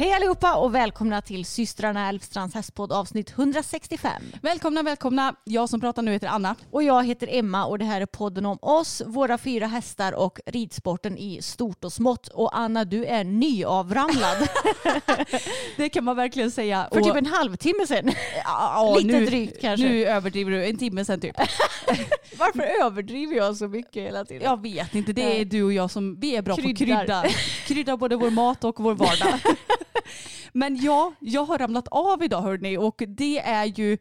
Hej allihopa och välkomna till systrarna Elfstrands hästpodd avsnitt 165. Välkomna, välkomna. Jag som pratar nu heter Anna. Och jag heter Emma och det här är podden om oss, våra fyra hästar och ridsporten i stort och smått. Och Anna, du är nyavramlad. Det kan man verkligen säga. För Och- typ en halvtimme sedan. Ja, Lite nu, drygt kanske. Nu överdriver du. En timme sen typ. Varför överdriver jag så mycket hela tiden? Jag vet inte. Det är du och jag som vi är bra på att Kryddar. krydda. Krydda både vår mat och vår vardag. Men ja, jag har ramlat av idag hörni och det är ju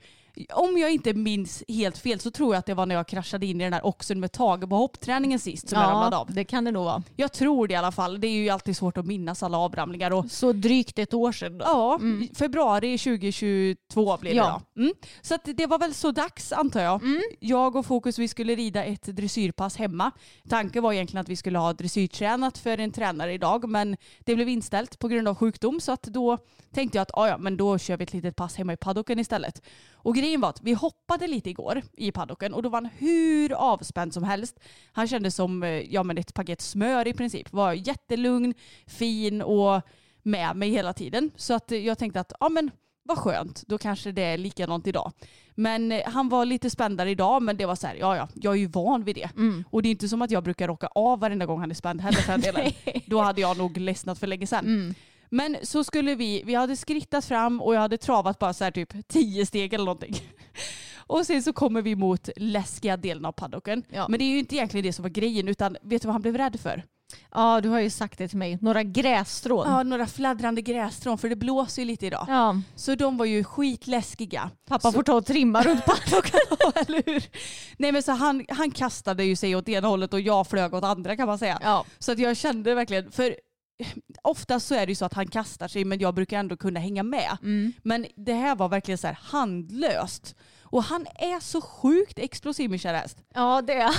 om jag inte minns helt fel så tror jag att det var när jag kraschade in i den här oxen med Tage på hoppträningen sist som jag ramlade av. det kan det nog vara. Jag tror det i alla fall. Det är ju alltid svårt att minnas alla avramlingar. Och Så drygt ett år sedan då. Ja, februari 2022 blir det Ja. då. Mm. Så det var väl så dags antar jag. Jag och Fokus vi skulle rida ett dressyrpass hemma. Tanken var egentligen att vi skulle ha dressyrtränat för en tränare idag men det blev inställt på grund av sjukdom så att då tänkte jag att "Ah, ja, men då kör vi ett litet pass hemma i paddocken istället. Och grejen var att vi hoppade lite igår i paddocken och då var han hur avspänd som helst. Han kändes som eh, ja, men ett paket smör i princip. Var jättelugn, fin och med mig hela tiden. Så att eh, jag tänkte att ja, men vad skönt, då kanske det är likadant idag. Men eh, han var lite spändare idag men det var så här, ja ja, jag är ju van vid det. Och det är inte som att jag brukar råka av varenda gång han är spänd heller för den delen. Då hade jag nog ledsnat för länge sedan. Men så skulle vi, vi hade skrittat fram och jag hade travat bara så här typ tio steg eller någonting. Och sen så kommer vi mot läskiga delen av paddocken. Ja. Men det är ju inte egentligen det som var grejen utan vet du vad han blev rädd för? Ja, du har ju sagt det till mig. Några grässtrån. Ja, några fladdrande grässtrån för det blåser ju lite idag. Ja, Så de var ju skitläskiga. pappa så, får ta och trimma runt paddocken. eller hur? Nej men så han, han kastade ju sig åt ena hållet och jag flög åt andra kan man säga. Ja. Så att jag kände verkligen, för oftast så är det ju så att han kastar sig men jag brukar ändå kunna hänga med. Mm. Men det här var verkligen så här handlöst. Och han är så sjukt explosiv min kära häst. Ja, det är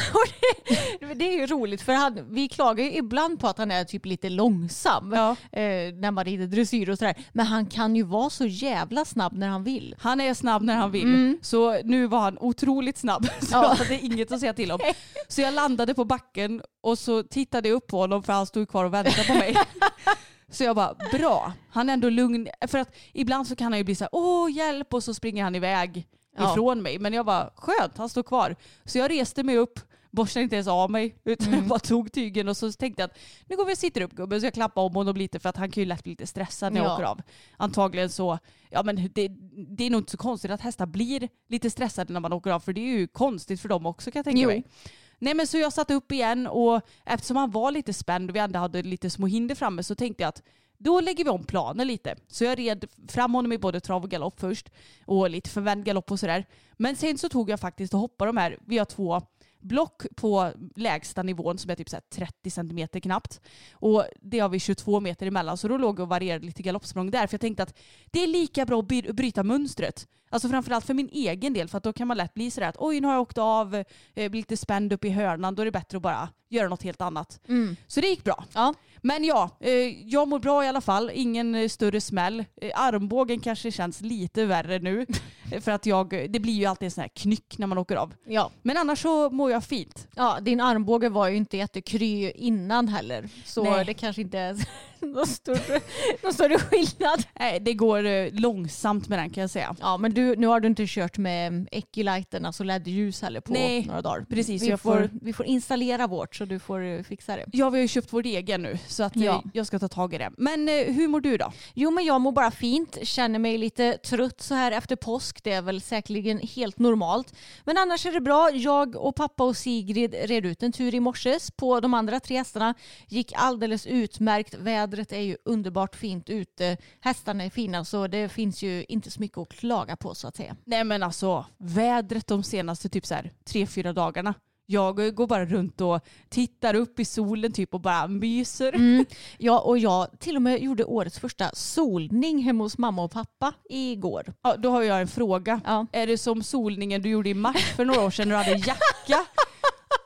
det, det är ju roligt för han, vi klagar ju ibland på att han är typ lite långsam Ja. eh, när man rider dressyr och sådär. Men han kan ju vara så jävla snabb när han vill. Han är snabb när han vill. Så nu var han otroligt snabb. Så Ja. jag hade inget att säga till om. Så jag landade på backen och så tittade jag upp på honom för han stod kvar och väntade på mig. Så jag bara, bra. Han är ändå lugn. För att ibland så kan han ju bli så här, åh hjälp och så springer han iväg Ja. ifrån mig. Men jag bara, skönt, han står kvar. Så jag reste mig upp, borstade inte ens av mig utan jag bara tog tygen och så tänkte jag att nu går vi och sitter upp gubben så jag klappade om honom lite för att han kan ju lätt bli lite stressad när jag Ja. åker av. Antagligen så, ja men det, det är nog inte så konstigt att hästar blir lite stressade när man åker av för det är ju konstigt för dem också kan jag tänka Jo. mig. Nej men så jag satte upp igen och eftersom han var lite spänd och vi ändå hade lite små hinder framme så tänkte jag att då lägger vi om planen lite. Så jag red fram honom i både trav och galopp först och lite förvänd galopp och sådär. Men sen så tog jag faktiskt och hoppade de här, vi har två block på lägsta nivån som är typ så här 30 centimeter knappt. Och det har vi 22 meter emellan så då låg jag och varierade lite galoppsprång där för jag tänkte att det är lika bra att by- bryta mönstret. Alltså framförallt för min egen del för att då kan man lätt bli sådär att oj nu har jag åkt av, eh, blir lite spänd upp i hörnan, då är det bättre att bara göra något helt annat. Så det gick bra. Ja. Men ja, eh, jag mår bra i alla fall. Ingen eh, större smäll. Eh, armbågen kanske känns lite värre nu. För att jag, det blir ju alltid en sån här knyck när man åker av. Ja. Men annars så mår jag fint. ja, din armbåge var ju inte jättekry innan heller. Så Nej. det kanske inte det, då står det skillnad. Nej, det går eh, långsamt med den kan jag säga. Ja men du, nu har du inte kört med Equilighten, alltså LED-ljus heller på Nej, några dagar. precis, Vi jag får, får- vi får installera vårt så du får eh, fixa det. Ja, vi har ju köpt vår egen nu så att eh, Ja. jag ska ta tag i det. Men eh, hur mår du då? Jo men jag mår bara fint, känner mig lite trött så här efter påsk. Det är väl säkerligen helt normalt. Men annars är det bra. Jag och pappa och Sigrid red ut en tur i morses på de andra tre hästarna. Gick alldeles utmärkt. Vädret är ju underbart fint ute. Hästarna är fina så det finns ju inte så mycket att klaga på så att säga. Nej men alltså vädret de senaste typ så här tre, fyra dagarna. Jag går bara runt och tittar upp i solen typ och bara myser. Mm. Ja, och jag till och med gjorde årets första solning hemma hos mamma och pappa igår. Ja, då har jag en fråga. Ja. Är det som solningen du gjorde i mars för några år sedan när du hade jacka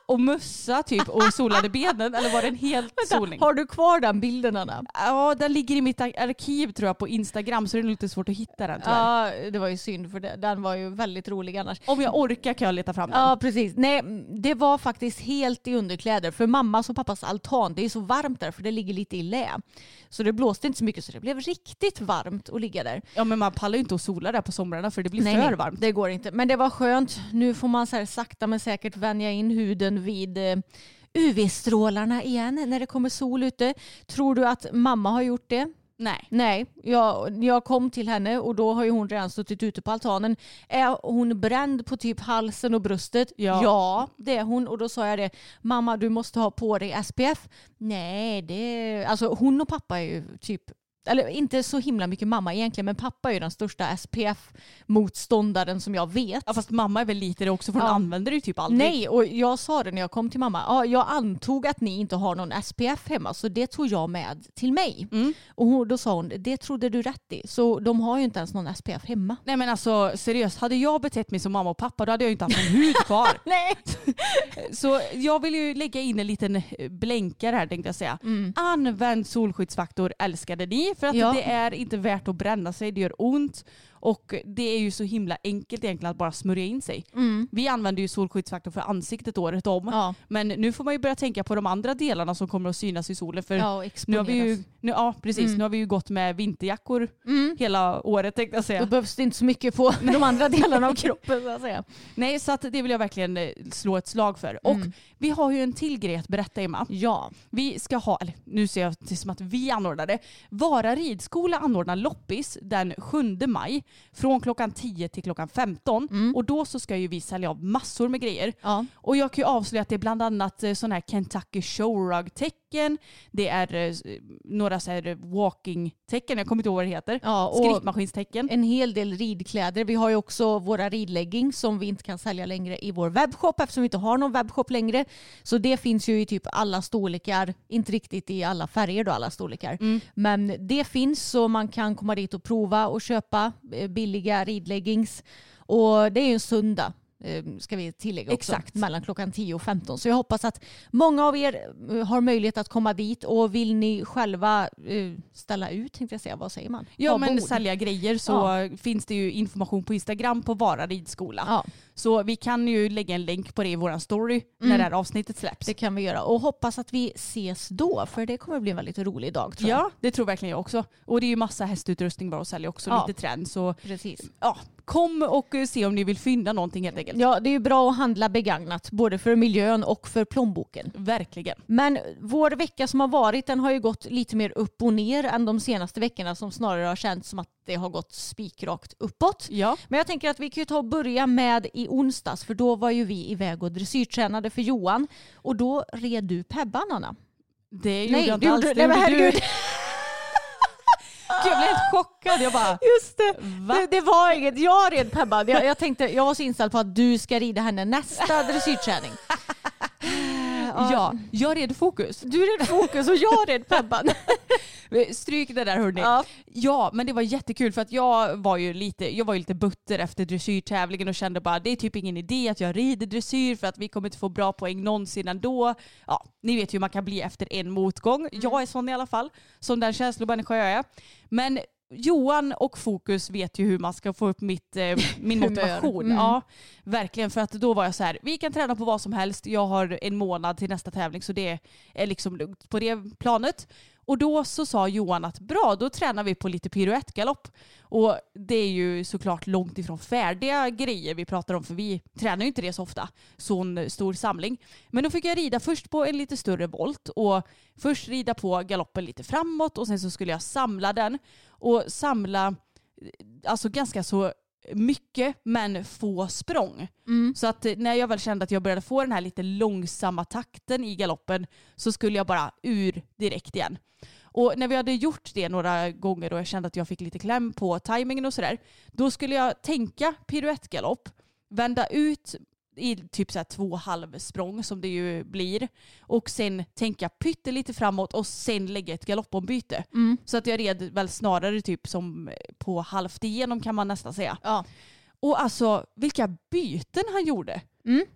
och mössa typ och solade benen eller var det en helt solning? Har du kvar den bilden Anna? Ja, den ligger i mitt arkiv tror jag på Instagram så det är lite svårt att hitta den tyvärr. Ja, det var ju synd för det, den var ju väldigt rolig annars. Om jag orkar kan jag leta fram den. Ja, precis. Nej, det var faktiskt helt i underkläder. För mammas och pappas altan, det är så varmt där för det ligger lite i lä. Så det blåste inte så mycket så det blev riktigt varmt att ligga där. Ja men man pallar ju inte att sola där på somrarna för det blir Nej, för nej, varmt. det går inte. Men det var skönt. Nu får man så här sakta men säkert vänja in huden vid eh, UV-strålarna igen när det kommer sol ute. Tror du att mamma har gjort det? Nej. Nej, jag, jag kom till henne och då har ju hon redan suttit ute på altanen. Är hon bränd på typ halsen och bröstet? Ja. det är hon. Och då sa jag det, mamma du måste ha på dig SPF. Nej, det... Alltså hon och pappa är ju typ eller inte så himla mycket mamma egentligen, men pappa är ju den största SPF-motståndaren som jag vet. Ja, fast mamma är väl lite det också för hon Ja. använder det ju typ aldrig. Nej, och jag sa det när jag kom till mamma. Ja, jag antog att ni inte har någon SPF hemma så det tog jag med till mig. Mm. Och hon, då sa hon, det trodde du rätt i. Så de har ju inte ens någon SPF hemma. Nej men alltså seriöst, hade jag betett mig som mamma och pappa då hade jag ju inte haft någon hud kvar. Nej. Så jag vill ju lägga in en liten eh, blänkare här tänkte jag säga. Använd solskyddsfaktor älskade ni för att Ja. det är inte värt att bränna sig, det gör ont. Och det är ju så himla enkelt egentligen att bara smörja in sig. Vi använder ju solskyddsfaktor för ansiktet året om. Ja. Men nu får man ju börja tänka på de andra delarna som kommer att synas i solen. För Ja, nu har vi ju, nu, ja, precis, Mm. nu har vi ju gått med vinterjackor hela året tänkte jag säga. Då behövs det inte så mycket på de andra delarna av kroppen så att säga. Nej, så att det vill jag verkligen eh, slå ett slag för. Och vi har ju en till grej att berätta Emma. Ja. Vi ska ha, eller nu ser jag det som att vi anordnar det. Vara ridskola anordnar loppis den 7 maj från klockan 10 till klockan 15. Och då så ska ju vi sälja av massor med grejer. Ja. Och jag kan ju avslöja att det är bland annat eh, sådana här Kentucky Showrug-tecken. Det är eh, några så här walking-tecken, jag kommer inte ihåg vad det heter. Ja, Skrivmaskinstecken. En hel del ridkläder. Vi har ju också våra ridleggings som vi inte kan sälja längre i vår webbshop eftersom vi inte har någon webbshop längre. Så det finns ju i typ alla storlekar, inte riktigt i alla färger då alla storlekar. Men det finns så man kan komma dit och prova och köpa eh, billiga ridleggings. Och det är ju en söndag ska vi tillägga också, Exakt. mellan klockan 10 och 15. Så jag hoppas att många av er eh, har möjlighet att komma dit och vill ni själva eh, ställa ut, tänkte jag säga, vad säger man? Ja Ha men bord. sälja grejer så Ja. finns det ju information på Instagram på Vara ridskola. Ja. Så vi kan ju lägga en länk på det i vår story när det här avsnittet släpps. Det kan vi göra och hoppas att vi ses då för det kommer bli en väldigt rolig dag tror jag. Ja, det tror verkligen jag också. Och det är ju massa hästutrustning bara att sälja också, Ja. lite trend. Så Precis. ja, kom och eh, se om ni vill fynda någonting helt enkelt. Ja, det är ju bra att handla begagnat både för miljön och för plånboken. Verkligen. Men vår vecka som har varit den har ju gått lite mer upp och ner än de senaste veckorna som snarare har känts som att det har gått spikrakt uppåt. Ja. Men jag tänker att vi kan ju ta och börja med i onsdags för då var ju vi iväg och dressyrtränade för Johan och då red du Pebban Anna. Det gjorde Nej, jag inte alls. gjorde- nej, men herregud. Jag blev helt chockad. Jag bara, Just det. det. Det var inget. Jag red Pebban. Jag, jag, tänkte, jag var så inställd på att du ska rida henne nästa dressyrträning. Ja, jag red fokus. Du red Fokus och jag red Pebban. Stryk det där hörni. Ja. Ja. men det var jättekul för att jag var ju lite, jag var ju lite butter efter dressyrtävlingen och kände bara det är typ ingen idé att jag rider dressyr för att vi kommer inte få bra poäng någonsin ändå. Ja, ni vet ju hur man kan bli efter en motgång. Mm. Jag är sån i alla fall, som den känslomänniska jag är. Men Johan och Fokus vet ju hur man ska få upp mitt, eh, min motivation. Mm. Ja, verkligen. För att då var jag så här, vi kan träna på vad som helst. Jag har en månad till nästa tävling så det är liksom lugnt på det planet. Och då så sa Johan att bra, då tränar vi på lite piruettgalopp. Och det är ju såklart långt ifrån färdiga grejer vi pratar om för vi tränar ju inte det så ofta, sån stor samling. Men då fick jag rida först på en lite större volt och först rida på galoppen lite framåt och sen så skulle jag samla den och samla alltså ganska så mycket men få språng. Så att när jag väl kände att jag började få den här lite långsamma takten i galoppen så skulle jag bara ur direkt igen. Och när vi hade gjort det några gånger och jag kände att jag fick lite kläm på tajmingen och sådär, då skulle jag tänka piruettgalopp, vända ut i typ så här två halvsprång som det ju blir och sen tänka pyttelite framåt och sen lägga ett galoppombyte. Så att jag red väl snarare typ som på halvt igenom kan man nästan säga. Ja. Och alltså vilka byten han gjorde.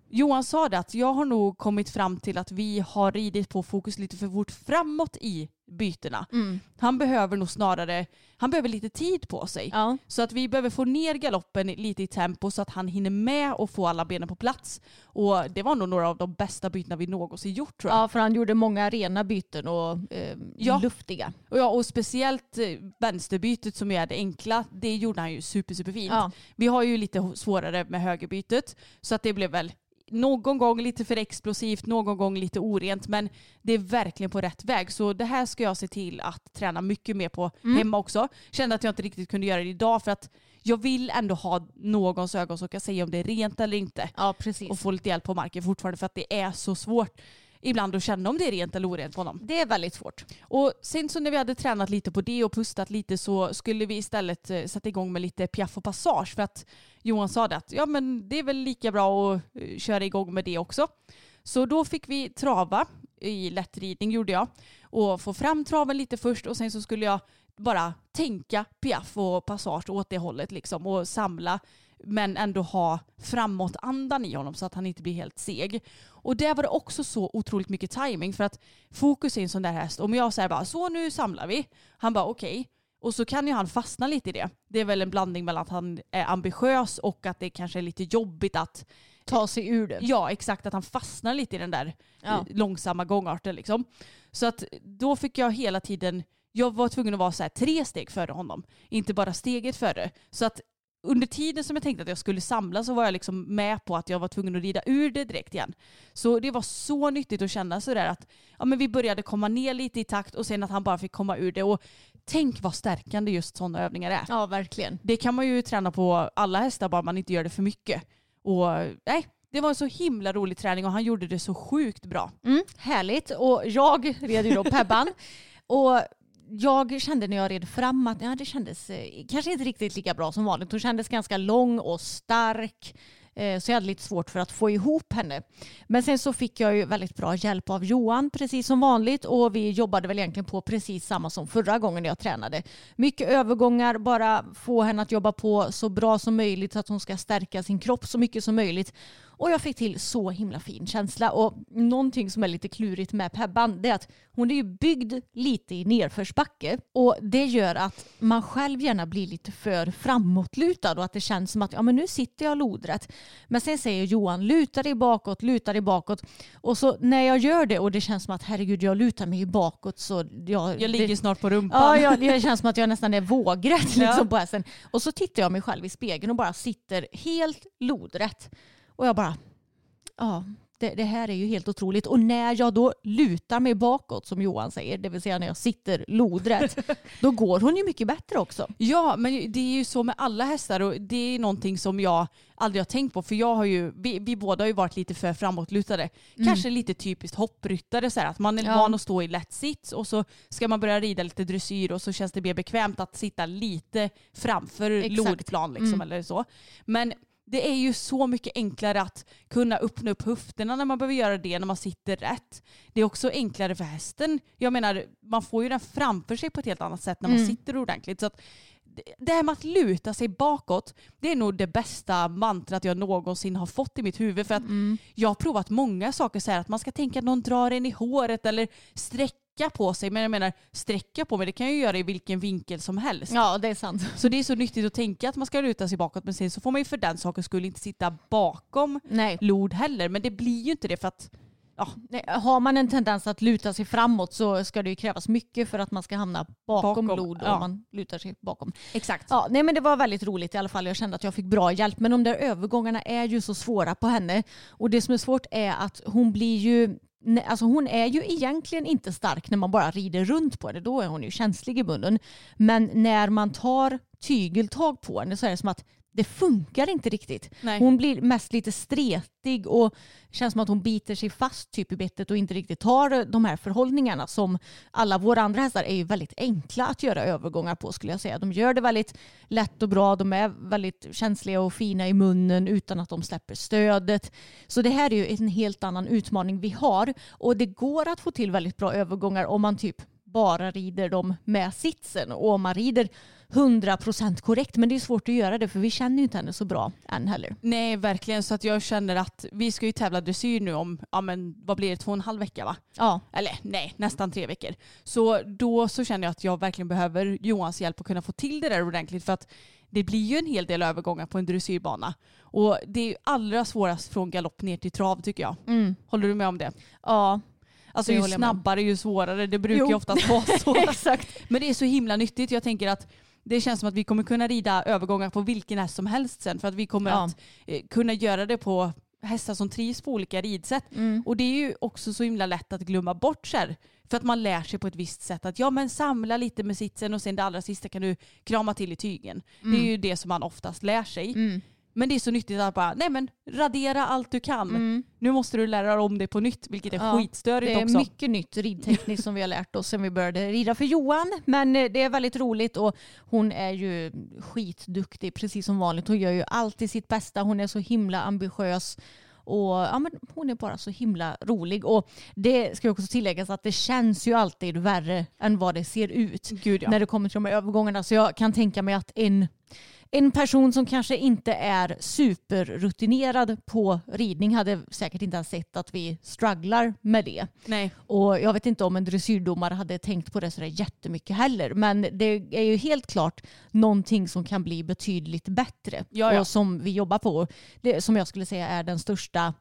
Johan sa det att jag har nog kommit fram till att vi har ridit på fokus lite för fort framåt i bytena. Han behöver nog snarare, han behöver lite tid på sig. Ja. Så att vi behöver få ner galoppen lite i tempo så att han hinner med och få alla benen på plats. Och det var nog några av de bästa bytena vi någonsin gjort tror jag. ja, för han gjorde många rena byten och eh, Ja. luftiga. Och, ja, och speciellt eh, vänsterbytet som är det enkla, det gjorde han ju super, superfint. Ja. Vi har ju lite svårare med högerbytet så att det blev väl någon gång lite för explosivt, någon gång lite orent men det är verkligen på rätt väg. Så det här ska jag se till att träna mycket mer på hemma också. Kände att jag inte riktigt kunde göra det idag för att jag vill ändå ha någons ögon som kan säga om det är rent eller inte. Ja, precis. Och få lite hjälp på marken fortfarande för att det är så svårt ibland att känna om det är rent eller orent på honom. Det är väldigt svårt. Och sen så när vi hade tränat lite på det och pustat lite så skulle vi istället eh, sätta igång med lite piaff och passage för att Johan sa det att ja men det är väl lika bra att eh, köra igång med det också. Så då fick vi trava i lättridning gjorde jag och få fram traven lite först och sen så skulle jag bara tänka piaff och passage åt det hållet liksom och samla men ändå ha framåt-andan i honom så att han inte blir helt seg. Och där var det också så otroligt mycket timing för att fokus är en sån där häst. Om jag säger bara så nu samlar vi, han bara okej. Och så kan ju han fastna lite i det. Det är väl en blandning mellan att han är ambitiös och att det kanske är lite jobbigt att Ta sig ur det. Ja, exakt. Att han fastnar lite i den där Ja. eh, långsamma gångarten. Liksom. Så att då fick jag hela tiden, jag var tvungen att vara så här tre steg före honom. Inte bara steget före. Så att under tiden som jag tänkte att jag skulle samla så var jag liksom med på att jag var tvungen att rida ur det direkt igen. Så det var så nyttigt att känna sådär att ja, men vi började komma ner lite i takt och sen att han bara fick komma ur det. Och tänk vad stärkande just sådana övningar är. Ja, verkligen. Det kan man ju träna på alla hästar bara man inte gör det för mycket. Och nej, det var en så himla rolig träning och han gjorde det så sjukt bra. Mm, härligt. Och jag red ju då Pebban. och jag kände när jag red fram att ja, det kändes eh, kanske inte riktigt lika bra som vanligt. Hon kändes ganska lång och stark. Eh, så jag hade lite svårt för att få ihop henne. Men sen så fick jag ju väldigt bra hjälp av Johan precis som vanligt och vi jobbade väl egentligen på precis samma som förra gången jag tränade. Mycket övergångar, bara få henne att jobba på så bra som möjligt så att hon ska stärka sin kropp så mycket som möjligt. Och jag fick till så himla fin känsla. Och någonting som är lite klurigt med Pebban det är att hon är ju byggd lite i nerförsbacke. Och det gör att man själv gärna blir lite för framåtlutad och att det känns som att ja, men nu sitter jag lodrätt. Men sen säger Johan luta dig bakåt, luta dig bakåt. Och så när jag gör det och det känns som att herregud jag lutar mig ju bakåt så jag, Jag ligger det, snart på rumpan. Ja, jag, det känns som att jag nästan är vågrätt Ja. liksom, på hästen. Och så tittar jag mig själv i spegeln och bara sitter helt lodrätt. Och jag bara, ja, det, det här är ju helt otroligt. Och när jag då lutar mig bakåt, som Johan säger, det vill säga när jag sitter lodrätt, då går hon ju mycket bättre också. Ja, men det är ju så med alla hästar och det är någonting som jag aldrig har tänkt på för jag har ju, vi, vi båda har ju varit lite för framåtlutade. Kanske lite typiskt hoppryttare så här, att man är Ja. van att stå i lätt sits och så ska man börja rida lite dressyr och så känns det mer bekvämt att sitta lite framför Exakt. lodplan liksom eller så. Men det är ju så mycket enklare att kunna öppna upp höfterna när man behöver göra det när man sitter rätt. Det är också enklare för hästen. Jag menar, man får ju den framför sig på ett helt annat sätt när man sitter ordentligt. Så att det- här med att luta sig bakåt, det är nog det bästa mantrat jag någonsin har fått i mitt huvud. För att jag har provat många saker, så här, att man ska tänka att någon drar en i håret eller sträcka på sig. Men jag menar, sträcka på mig, det kan jag ju göra i vilken vinkel som helst. Ja, det är sant. Så det är så nyttigt att tänka att man ska luta sig bakåt men sen så får man ju för den sakens skull inte sitta bakom Nej. lod heller. Men det blir ju inte det för att ja, Nej, Har man en tendens att luta sig framåt så ska det ju krävas mycket för att man ska hamna bakom, Bakom, lod ja. om man lutar sig bakom. exakt. Ja, nej men det var väldigt roligt i alla fall. Jag kände att jag fick bra hjälp. Men de där övergångarna är ju så svåra på henne. Och det som är svårt är att hon blir ju Alltså hon är ju egentligen inte stark när man bara rider runt på henne. Då är hon ju känslig i munnen. Men när man tar tygeltag på henne så är det som att det funkar inte riktigt. Nej. Hon blir mest lite stretig och känns som att hon biter sig fast typ i bettet och inte riktigt tar de här förhållningarna som alla våra andra hästar är ju väldigt enkla att göra övergångar på skulle jag säga. De gör det väldigt lätt och bra. De är väldigt känsliga och fina i munnen utan att de släpper stödet. Så det här är ju en helt annan utmaning vi har och det går att få till väldigt bra övergångar om man typ bara rider dem med sitsen och om man rider 100% korrekt. Men det är svårt att göra det för vi känner ju inte henne så bra än heller. Nej, verkligen. Så att jag känner att vi ska ju tävla dressyr nu om, ja men vad blir det, två och en halv vecka va? Ja, Eller nej, nästan tre veckor. Så då så känner jag att jag verkligen behöver Johans hjälp att kunna få till det där ordentligt. För att det blir ju en hel del övergångar på en dressyrbana. Och det är ju allra svårast från galopp ner till trav tycker jag. Håller du med om det? ja. Alltså Det ju snabbare ju svårare. Det brukar ju Jo. oftast vara så. Exakt. Men det är så himla nyttigt. Jag tänker att det känns som att vi kommer kunna rida övergångar på vilken häst som helst sen. För att vi kommer Ja. att eh, kunna göra det på hästar som trivs på olika ridsätt. Mm. Och det är ju också så himla lätt att glömma bort så här. För att man lär sig på ett visst sätt att ja men samla lite med sitsen och sen det allra sista kan du krama till i tygen. Det är ju det som man oftast lär sig. Mm. Men det är så nyttigt att bara, nej men radera allt du kan. Nu måste du lära dig om det på nytt, vilket är Mm. Ja, skitstörigt Det är också. mycket nytt ridtekniskt som vi har lärt oss sen vi började rida för Johan. Men eh, det är väldigt roligt och hon är ju skitduktig precis som vanligt. Hon gör ju alltid sitt bästa. Hon är så himla ambitiös. Och ja, men hon är bara så himla rolig. Och det ska också tilläggas att det känns ju alltid värre än vad det ser ut Gud ja. när det kommer till de här övergångarna. Så jag kan tänka mig att en, en person som kanske inte är superrutinerad på ridning hade säkert inte ens sett att vi strugglar med det. Nej. Och jag vet inte om en dressyrdomare hade tänkt på det sådär jättemycket heller. Men det är ju helt klart någonting som kan bli betydligt bättre. Ja, ja. Och som vi jobbar på. Det som jag skulle säga är den största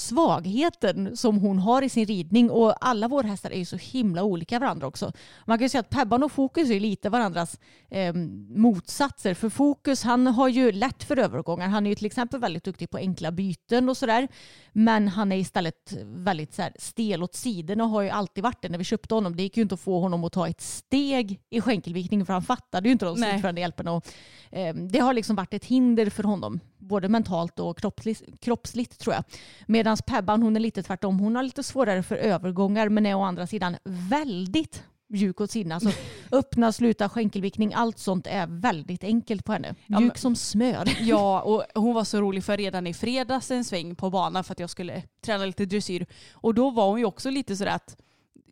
svagheten som hon har i sin ridning och alla våra hästar är ju så himla olika varandra också. Man kan ju säga att Pebban och Fokus är lite varandras eh, motsatser. För Fokus han har ju lätt för övergångar. Han är ju till exempel väldigt duktig på enkla byten och sådär. Men han är istället väldigt så här, stel åt sidorna och har ju alltid varit det när vi köpte honom. Det gick ju inte att få honom att ta ett steg i skänkelvikning för han fattade ju inte de Nej. sidförande hjälperna. Och, eh, det har liksom varit ett hinder för honom både mentalt och kroppsligt, kroppsligt tror jag. Medan Pebban hon är lite tvärtom. Hon har lite svårare för övergångar men är å andra sidan väldigt mjuk åt sidorna. Alltså, öppna, sluta, skänkelvickning, allt sånt är väldigt enkelt på henne. Ja, Mjuk men- som smör. Ja, och hon var så rolig för redan i fredags en sväng på banan för att jag skulle träna lite dressyr. Och då var hon ju också lite sådär att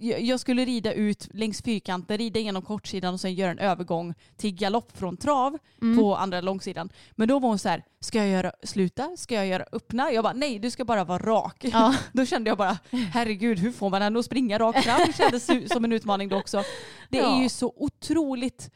jag skulle rida ut längs fyrkanten, rida igenom kortsidan och sen göra en övergång till galopp från trav på andra långsidan. Men då var hon så här, ska jag göra sluta? Ska jag göra öppna? Jag bara, nej du ska bara vara rak. Ja. Då kände jag bara, herregud hur får man henne att springa rakt fram? Det kändes som en utmaning då också. Det är Ja. ju så otroligt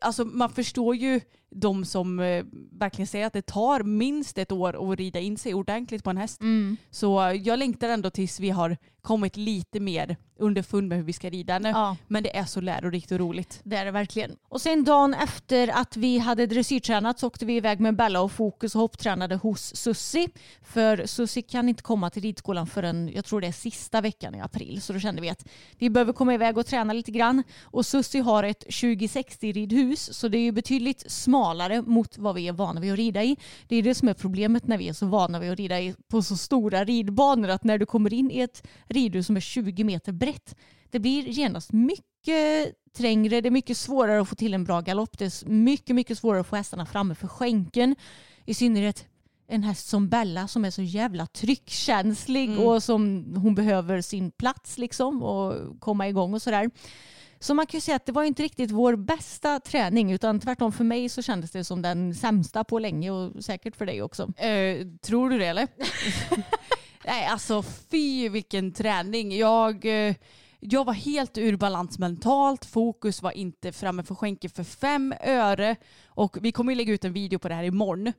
Alltså man förstår ju de som eh, verkligen säger att det tar minst ett år att rida in sig ordentligt på en häst. Mm. Så jag längtar ändå tills vi har kommit lite mer underfund med hur vi ska rida henne. Ja. Men det är så lärorikt och roligt. Det är det verkligen. Och sen dagen efter att vi hade dressyrtränat så åkte vi iväg med Bella och Fokus och hopptränade hos Sussi. För Sussi kan inte komma till ridskolan förrän jag tror det är sista veckan i april. Så då kände vi att vi behöver komma iväg och träna lite grann. Och Sussi har ett 2060 ridhus så det är ju betydligt smalare mot vad vi är vana vid att rida i. Det är det som är problemet när vi är så vana vid att rida i på så stora ridbanor att när du kommer in i ett ridhus som är 20 meter brett det blir genast mycket trängre, det är mycket svårare att få till en bra galopp. Det är mycket, mycket svårare att få hästarna framme för skänken. I synnerhet en häst som Bella som är så jävla tryckkänslig och som hon behöver sin plats liksom och komma igång och sådär. Så man kan ju säga att det var inte riktigt vår bästa träning utan tvärtom för mig så kändes det som den sämsta på länge och säkert för dig också. Eh, tror du det eller? Nej alltså fy vilken träning. Jag, eh, jag var helt ur balans mentalt. Fokus var inte framme för skänken för fem öre. Och vi kommer ju lägga ut en video på det här imorgon.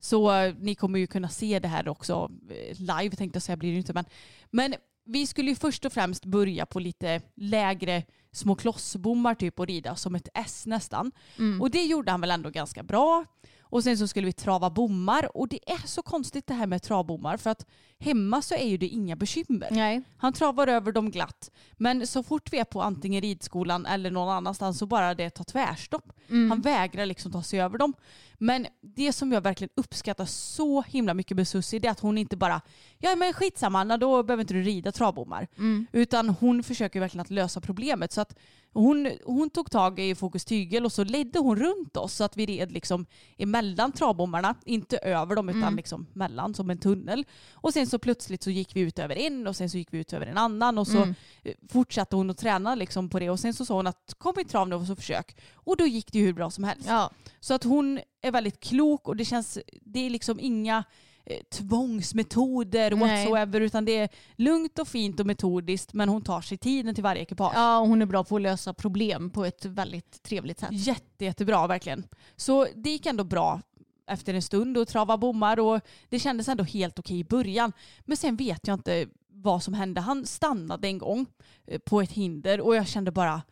Så eh, ni kommer ju kunna se det här också eh, live tänkte jag säga blir det inte. Men, men vi skulle ju först och främst börja på lite lägre små klossbommar typ och rida som ett S nästan. Och det gjorde han väl ändå ganska bra. Och sen så skulle vi trava bommar och det är så konstigt det här med travbommar för att hemma så är ju det inga bekymmer. Nej. Han travar över dem glatt. Men så fort vi är på antingen ridskolan eller någon annanstans så bara det tar tvärstopp. Han vägrar liksom ta sig över dem. Men det som jag verkligen uppskattar så himla mycket med Susie det är att hon inte bara ja men skitsamma Anna, då behöver inte du rida travbommar. Utan hon försöker verkligen att lösa problemet. Så att hon, hon tog tag i Fokus Tygel och så ledde hon runt oss så att vi red liksom emellan travbommarna. Inte över dem utan liksom mellan som en tunnel. Och sen så plötsligt så gick vi ut över en och sen så gick vi ut över en annan och så eh, fortsatte hon att träna liksom på det och sen så sa hon att kom i trav nu och så försök. Och då gick det ju hur bra som helst. Ja. Så att hon är väldigt klok och det känns, det är liksom inga eh, tvångsmetoder Nej. whatsoever utan det är lugnt och fint och metodiskt men hon tar sig tiden till varje ekipage. ja, och hon är bra på att lösa problem på ett väldigt trevligt sätt. Jätte, jättebra verkligen. Så det gick ändå bra efter en stund och trava bommar och det kändes ändå helt okej i början. Men sen vet jag inte vad som hände. Han stannade en gång eh, på ett hinder och jag kände bara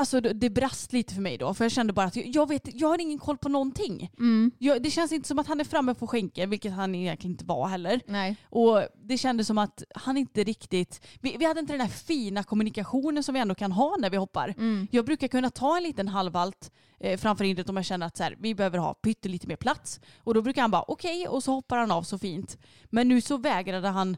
Alltså det- brast lite för mig då för jag kände bara att jag- vet, jag har ingen koll på någonting. Mm. Jag, det känns inte som att han är framme på skänken vilket han egentligen inte var heller. Nej. Och det kändes som att han inte riktigt... Vi, vi hade inte den här fina kommunikationen som vi ändå kan ha när vi hoppar. Jag brukar kunna ta en liten halvvalt eh, framför hindret om jag känner att så här, vi behöver ha pyttelite mer plats. Och då brukar han bara okej och så hoppar han av så fint. Men nu så vägrade han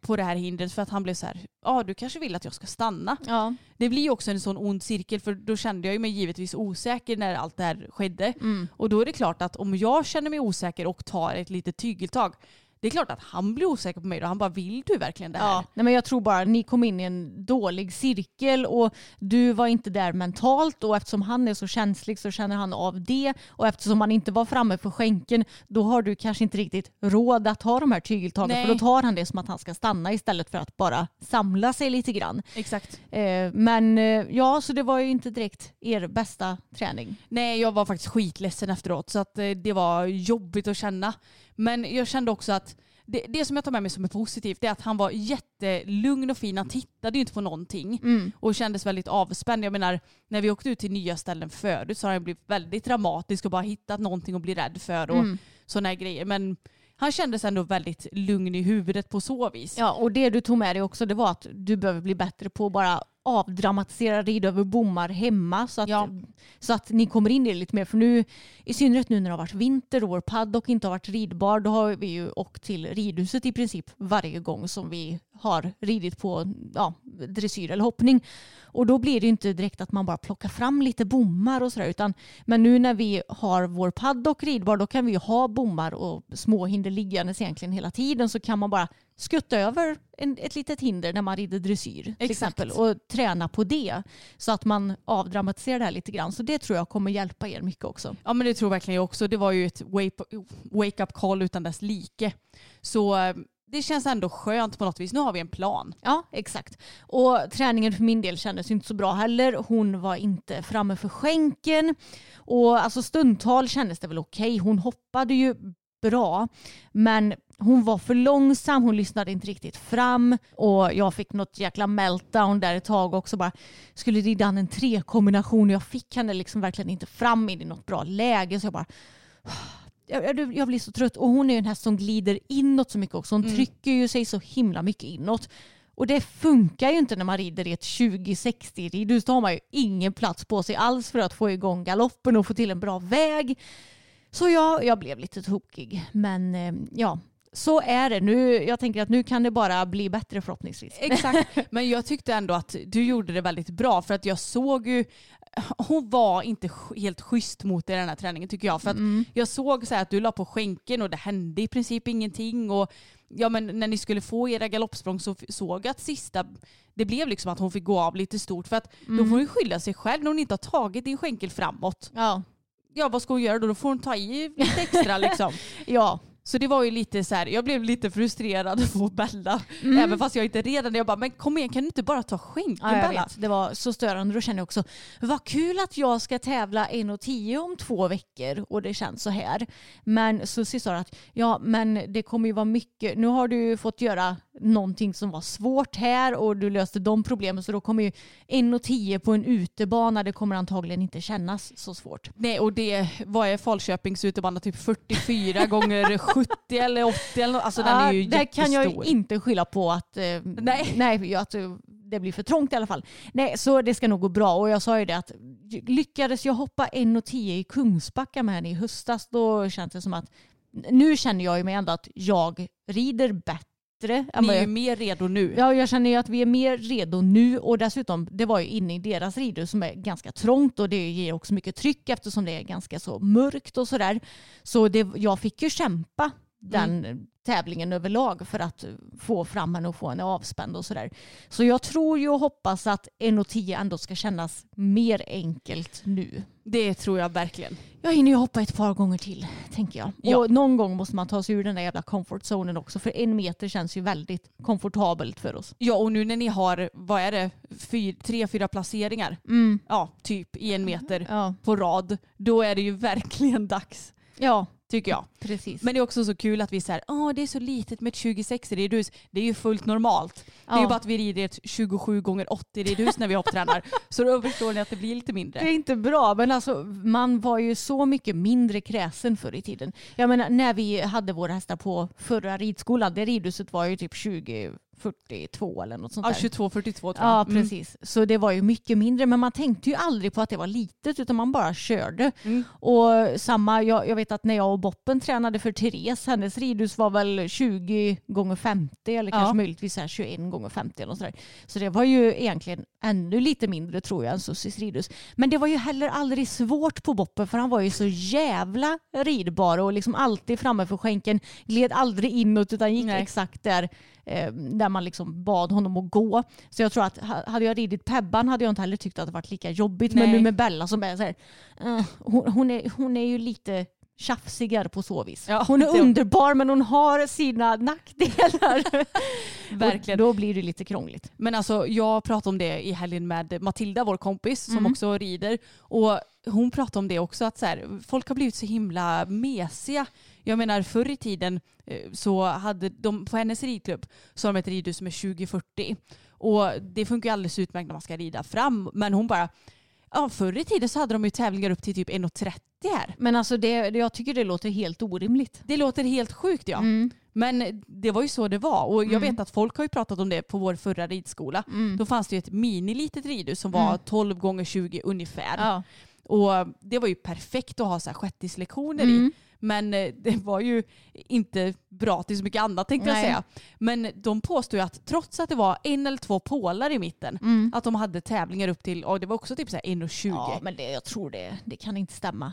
på det här hindret för att han blev så här, ja du kanske vill att jag ska stanna. Ja. Det blir ju också en sån ond cirkel för då kände jag mig givetvis osäker när allt det här skedde. Och då är det klart att om jag känner mig osäker och tar ett litet tygeltag det är klart att han blir osäker på mig och han bara vill du verkligen det här? Ja, nej men jag tror bara att ni kom in i en dålig cirkel och du var inte där mentalt och eftersom han är så känslig så känner han av det och eftersom han inte var framme på skänken då har du kanske inte riktigt råd att ta de här tygeltagen Nej. för då tar han det som att han ska stanna istället för att bara samla sig lite grann. Exakt. Eh, men eh, ja, så det var ju inte direkt er bästa träning. Nej, jag var faktiskt skitledsen efteråt så att eh, det var jobbigt att känna. Men jag kände också att det, det som jag tar med mig som är positivt är att han var jättelugn och fin. Han tittade ju inte på någonting och kändes väldigt avspänd. Jag menar, när vi åkte ut till nya ställen förut så har han blivit väldigt dramatisk och bara hittat någonting att bli rädd för och sådana här grejer. Men han kändes ändå väldigt lugn i huvudet på så vis. Ja, och det du tog med dig också det var att du behöver bli bättre på att bara avdramatisera rid över bommar hemma så att, Ja. så att ni kommer in i det lite mer. För nu, i synnerhet nu när det har varit vinter och vår paddock inte har varit ridbar, då har vi ju åkt till ridhuset i princip varje gång som vi har ridit på ja, dressyr eller hoppning. Och då blir det ju inte direkt att man bara plockar fram lite bommar och sådär. Utan, men nu när vi har vår paddock ridbar då kan vi ju ha bommar och småhinder liggandes egentligen hela tiden. Så kan man bara skutta över en, ett litet hinder när man rider dressyr till Exakt. exempel och träna på det. Så att man avdramatiserar det här lite grann. Så det tror jag kommer hjälpa er mycket också. Ja men det tror verkligen jag också. Det var ju ett wake- wake-up call utan dess like. Så eh, det känns ändå skönt på något vis. Nu har vi en plan. Ja, exakt. Och träningen för min del kändes inte så bra heller. Hon var inte framme för skänken. Och alltså stundtal kändes det väl okej. Hon hoppade ju bra. Men hon var för långsam, hon lyssnade inte riktigt fram och jag fick något jäkla meltdown där ett tag också. Bara skulle rida en tre-kombination och jag fick henne liksom verkligen inte fram in i något bra läge. Så jag bara jag, blir så trött. Och hon är ju en häst som glider inåt så mycket också. Hon trycker ju sig så himla mycket inåt. Och det funkar ju inte när man rider i ett 20-60 ridhus. Då har man ju ingen plats på sig alls för att få igång galoppen och få till en bra väg. Så ja, jag blev lite tokig. Men eh, ja, så är det. Nu, jag tänker att nu kan det bara bli bättre förhoppningsvis. Exakt. Men jag tyckte ändå att du gjorde det väldigt bra för att jag såg ju hon var inte helt schysst mot dig i den här träningen tycker jag. För att jag såg så här att du la på skänken och det hände i princip ingenting. Och ja, men när ni skulle få era galoppsprång så såg jag att sista, det blev liksom att hon fick gå av lite stort. För att då får hon ju skylla sig själv när hon inte har tagit din skänkel framåt. Ja, Ja vad ska hon göra då? Då får hon ta i lite extra liksom. ja. Så det var ju lite så här, jag blev lite frustrerad på Bella. Även fast jag inte redan jag bara, men kom igen kan du inte bara ta skänken Ja, Bella? vet. Det var så störande. Då kände jag också, vad kul att jag ska tävla 1.10 om två veckor och det känns så här. Men så sa att ja, men det kommer ju vara mycket. Nu har du fått göra någonting som var svårt här och du löste de problemen så då kommer ju 1,10 på en utebana det kommer antagligen inte kännas så svårt. Nej och det, vad är Falköpings utebana? Typ 44 gånger 70 eller 80 eller något. Alltså den är ju Där kan jag ju jättestor. inte skylla på att, eh, Nej. nej, att eh, det blir för trångt i alla fall. Nej, så det ska nog gå bra. Och jag sa ju det att lyckades jag hoppa 1,10 i Kungsbacka med henne i höstas då känns det som att nu känner jag ju mig ändå att jag rider bättre. Än Ni är ju mer redo nu. Ja, jag känner ju att vi är mer redo nu och dessutom, det var ju inne i deras ridhus som är ganska trångt och det ger också mycket tryck eftersom det är ganska så mörkt och sådär. Så det, jag fick ju kämpa den tävlingen överlag för att få fram henne och få henne avspänd och sådär. Så jag tror ju och hoppas att 1,10 ändå ska kännas mer enkelt nu. Det tror jag verkligen. Jag hinner ju hoppa ett par gånger till, tänker jag. Ja. Och någon gång måste man ta sig ur den där jävla comfort zonen också, för en meter känns ju väldigt komfortabelt för oss. Ja och nu när ni har, vad är det, fyr, tre, fyra placeringar, ja typ i en meter Ja, på rad, då är det ju verkligen dags. ja Tycker jag. precis. Men det är också så kul att vi säger åh det är så litet med ett 26 ridhus. Det är ju fullt normalt. Det är ju Ja. bara att vi rider ett 27 gånger 80 ridhus när vi hopptränar. Så då förstår ni att det blir lite Det mindre. är inte bra, men alltså, man var ju så mycket mindre kräsen förr i tiden. Jag menar, när vi hade våra hästar på förra ridskolan, det ridhuset var ju typ 2042 eller något sånt Ja, där. 22-42 tror jag. Ja, Mm. precis. Så det var ju mycket mindre, men man tänkte ju aldrig på att det var litet, utan man bara körde. Mm. Och samma, jag, jag vet att när jag och Boppen tränade för Therese, hennes ridhus var väl 20 gånger 50 eller kanske Ja. möjligtvis så här 21 gånger 50 eller något sådär. Så det var ju egentligen ännu lite mindre tror jag än Sussis ridhus. Men det var ju heller aldrig svårt på Boppen för han var ju så jävla ridbar och liksom alltid framme för skänken, gled aldrig inåt utan gick Nej. exakt där eh, där man liksom bad honom att gå. Så jag tror att ha- hade jag ridit Pebban hade jag inte heller tyckt att det varit lika jobbigt. Men Nej. nu med Bella som är så här, eh, hon, hon, är, hon är ju lite tjafsigare på så vis. Ja, hon är det- underbar men hon har sina nackdelar. Verkligen. Och då blir det lite krångligt. Men alltså jag pratade om det i helgen med Matilda, vår kompis som Mm. också rider. Och hon pratade om det också att så här, folk har blivit så himla mesiga. Jag menar förr i tiden eh, så hade de på hennes ridklubb så har de ett ridhus som är 2040. Och det funkar ju alldeles utmärkt när man ska rida fram. Men hon bara, ja förr i tiden så hade de ju tävlingar upp till typ 1,30 här. Men alltså det, jag tycker det låter helt orimligt. Det låter helt sjukt ja. Mm. Men det var ju så det var. Och jag vet att folk har ju pratat om det på vår förra ridskola. Mm. Då fanns det ju ett minilitet ridhus som var 12 gånger 20 ungefär. Ja. Och det var ju perfekt att ha så här shettislektioner Mm. i. Men eh, det var ju inte bra till så mycket annat tänkte jag Nej. säga. Men de påstod ju att trots att det var en eller två pålar i mitten, Mm. att de hade tävlingar upp till, och det var också typ så här 1,20. Ja, men det, jag tror det, det kan inte stämma.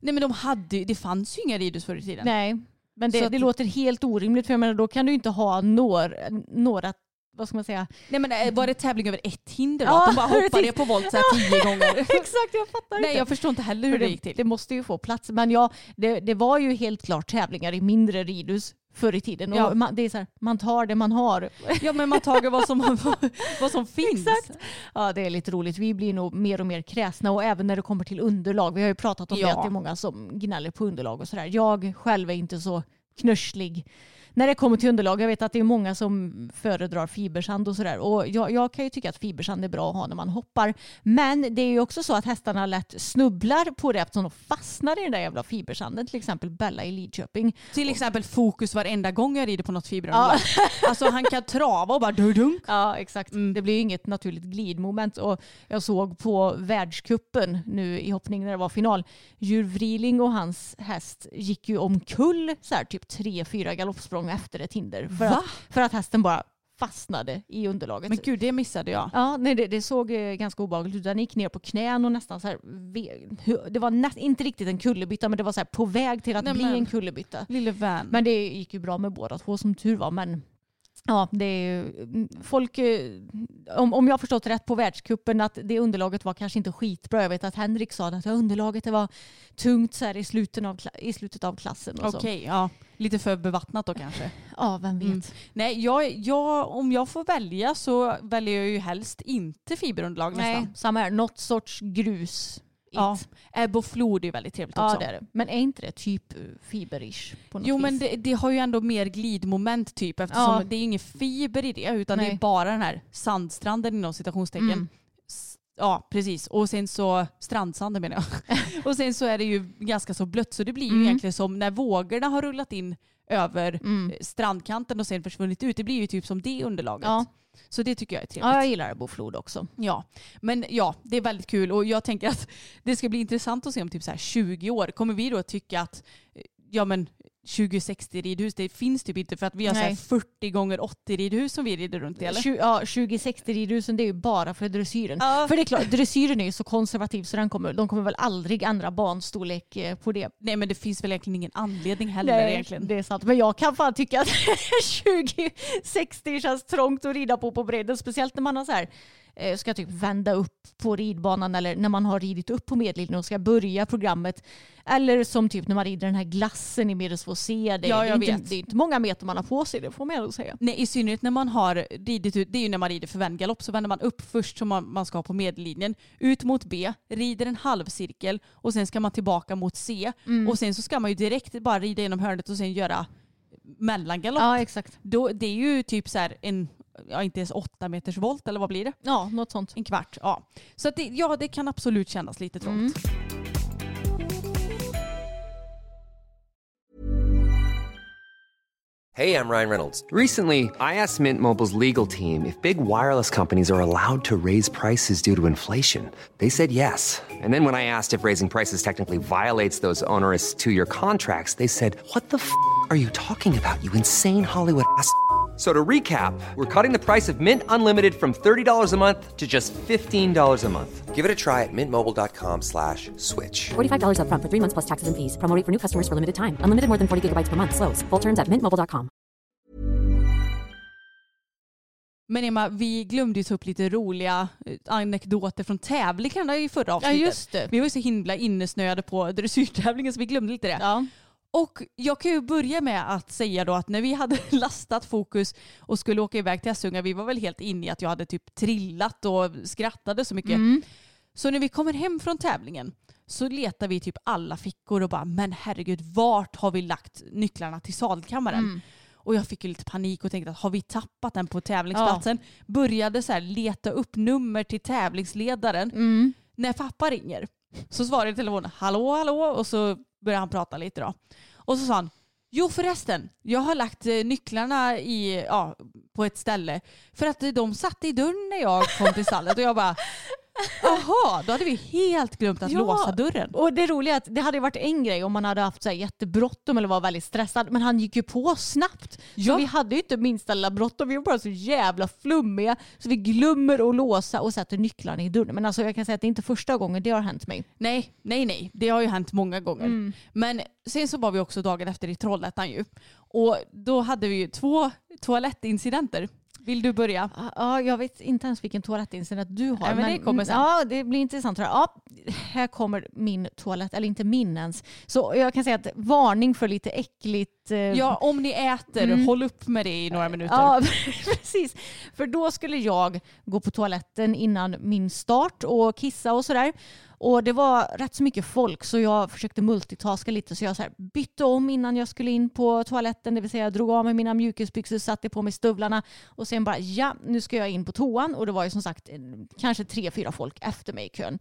Nej men de hade det fanns ju inga ridhus förr i tiden. Nej, men det, det låter helt orimligt för jag menar, då kan du inte ha några, några vad ska man säga? Nej men eh, var det tävling över ett hinder då? Ja, att de bara hoppade på volt så här tio gånger? Exakt, jag fattar Nej jag förstår inte heller hur För det gick till. Det måste ju få plats. Men ja, det, det var ju helt klart tävlingar i mindre ridhus förr i tiden. Ja. Och man, det är så här, man tar det man har. Ja men man tar vad som, vad som finns. Exakt. Ja, det är lite roligt. Vi blir nog mer och mer kräsna och även när det kommer till underlag. Vi har ju pratat om Ja. det att det är många som gnäller på underlag och sådär. Jag själv är inte så knörslig när det kommer till underlag. Jag vet att det är många som föredrar fibersand och sådär. Och jag, jag kan ju tycka att fibersand är bra att ha när man hoppar. Men det är ju också så att hästarna lätt snubblar på det eftersom de fastnar i den där jävla fibersanden. Till exempel Bella i Lidköping. Till exempel fokus varenda gång jag rider på något fiberunderlag. Alltså han kan trava och bara dunk. Ja, exakt. Det blir ju inget naturligt glidmoment. Och jag såg på världskuppen nu i hoppning när det var final. Djurvriling och hans häst gick ju omkull så här, typ tre, fyra galoppsprång efter ett hinder. För, Va? att, för att hästen bara fastnade i underlaget. Men gud det missade jag. Ja, nej, det, det såg eh, ganska obehagligt ut. Den gick ner på knän och nästan så här, det var nä, inte riktigt en kullerbytta men det var så här på väg till att Nej, bli men- en kullerbytta. Lille vän. Men det gick ju bra med båda två som tur var. Men ja, det är folk, eh, om, om jag har förstått rätt på världskuppen att det underlaget var kanske inte skitbra. Jag vet att Henrik sa att underlaget det var tungt så i, slutet av, i slutet av klassen. Och Okej, så. ja. Lite för bevattnat då kanske. Ja, vem vet. Mm. Nej, jag, jag, om jag får välja så väljer jag ju helst inte fiberunderlag Nej, nästan. samma här. Något sorts grus Ja. Och flod är väldigt trevligt Ja också. det är det. Men är inte det typ eh, fiberish på något Jo vis? men det, det har ju ändå mer glidmoment typ eftersom Ja. det är ingen fiber i det utan det Nej. är bara den här sandstranden inom citationstecken. Mm. Ja precis och sen så strandsanden menar jag. och sen så är det ju ganska så blött så det blir ju Mm. egentligen som när vågorna har rullat in över Mm. eh, strandkanten och sen försvunnit ut. Det blir ju typ som det underlaget. Ja. Så det tycker jag är trevligt. ja, jag gillar Boflod också. Ja, men ja, det är väldigt kul och jag tänker att det ska bli intressant att se om typ så här 20 år kommer vi då att tycka att eh, ja men 2060 ridhus det finns typ inte för att vi har så Nej. 40 gånger 80 ridhus som vi rider runt i eller? Tju- Ja, 2060 ridhusen det är ju bara för dressyren. Ja. För det är klart, dressyren är ju så konservativ så den kommer, de kommer väl aldrig ändra banstorlek eh, på det. Nej men det finns väl egentligen ingen anledning heller egentligen. det är sant. Men jag kan fan tycka att 2060 känns trångt att rida på på bredden. Speciellt när man har så här, ska typ vända upp på ridbanan eller när man har ridit upp på medellinjen och ska börja programmet. Eller som typ när man rider den här glassen i Medelsvås C. Det, Ja, det, är jag inte, vet. det är inte många meter man har på sig, det får man ändå säga. Nej, i synnerhet när man har ridit ut, det är ju när man rider förvänd galopp, så vänder man upp först som man, man ska på medellinjen, ut mot B, rider en halvcirkel och sen ska man tillbaka mot C Mm. och sen så ska man ju direkt bara rida genom hörnet och sen göra mellangalopp. Ja, exakt. Då, det är ju typ så här en, ja inte ens åtta meters volt eller vad blir det? Ja, något sånt. En kvart, ja. Så att det, ja, det kan absolut kännas lite trångt. Hey, I'm Ryan Reynolds. Recently, I asked Mint Mobile's legal team if big wireless companies are allowed to raise prices due to inflation. They said yes. And then when I asked if raising prices technically violates those onerous two year contracts, they said, What the f are you talking about, you insane Hollywood ass? So to recap, we're cutting the price of Mint Unlimited from $30 a month to just $15 a month. Give it a try at mintmobile.com slash switch. $45 upfront for three months plus taxes and fees. Promo rate for new customers for limited time. Unlimited more than 40 gigabytes per month. Slows. Full terms at mintmobile.com. Men Emma, vi glömde ju ta upp lite roliga eh, anekdoter från tävlingarna i förra avsnittet. just det. Vi var ju så himla innesnöade på dressyrtävlingen så vi glömde lite det. Ja. Och jag kan ju börja med att säga då att när vi hade lastat fokus och skulle åka iväg till Essunga, vi var väl helt inne i att jag hade typ trillat och skrattade så mycket. Så när vi kommer hem från tävlingen så letar vi typ alla fickor och bara men herregud vart har vi lagt nycklarna till sadelkammaren? Och jag fick ju lite panik och tänkte att har vi tappat den på tävlingsplatsen? Började så här leta upp nummer till tävlingsledaren. Mm. När pappa ringer så svarar telefonen hallå hallå och så började han prata lite då. Och så sa han Jo förresten, jag har lagt eh, nycklarna i, ja, på ett ställe för att eh, de satt i dörren när jag kom till stallet och jag bara Jaha, då hade vi helt glömt att Ja. låsa dörren. Och det roliga är att det hade varit en grej om man hade haft så här jättebråttom eller var väldigt stressad. Men han gick ju på snabbt. Så Ja. vi hade ju inte minsta lilla bråttom. Vi var bara så jävla flummiga. Så vi glömmer att låsa och sätter nycklarna i dörren. Men alltså jag kan säga att det är inte första gången det har hänt mig. Nej, nej, nej. Det har ju hänt många gånger. Mm. Men sen så var vi också dagen efter i Trollhättan ju. Och då hade vi ju två toalettincidenter. Vill du börja? Ja, jag vet inte ens vilken toalettincident du har. Nej, men det kommer sen. Ja, det blir intressant. tror jag. Ja, här kommer min toalett, eller inte min ens. Så jag kan säga att varning för lite äckligt. eh, Ja, om ni äter, håll upp med det i några minuter. Ja, precis. För då skulle jag gå på toaletten innan min start och kissa och sådär. Och det var rätt så mycket folk så jag försökte multitaska lite så jag så här bytte om innan jag skulle in på toaletten. Det vill säga jag drog av mig mina mjukisbyxor, satte på mig stövlarna och sen bara ja, nu ska jag in på toan. Och det var ju som sagt kanske tre, fyra folk efter mig i kön.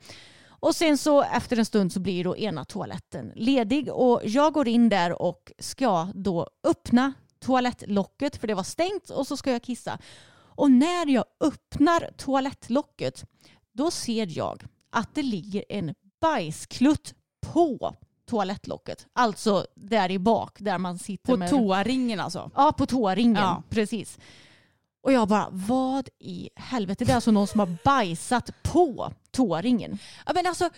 Och sen så efter en stund så blir då ena toaletten ledig och jag går in där och ska då öppna toalettlocket för det var stängt och så ska jag kissa. Och när jag öppnar toalettlocket då ser jag att det ligger en bajsklutt på toalettlocket. Alltså där i bak där man sitter På med... toaringen alltså. Ja, på toaringen. Ja. Precis. Och jag bara, vad i helvete? Det är alltså någon som har bajsat på toaringen. Ja, men alltså,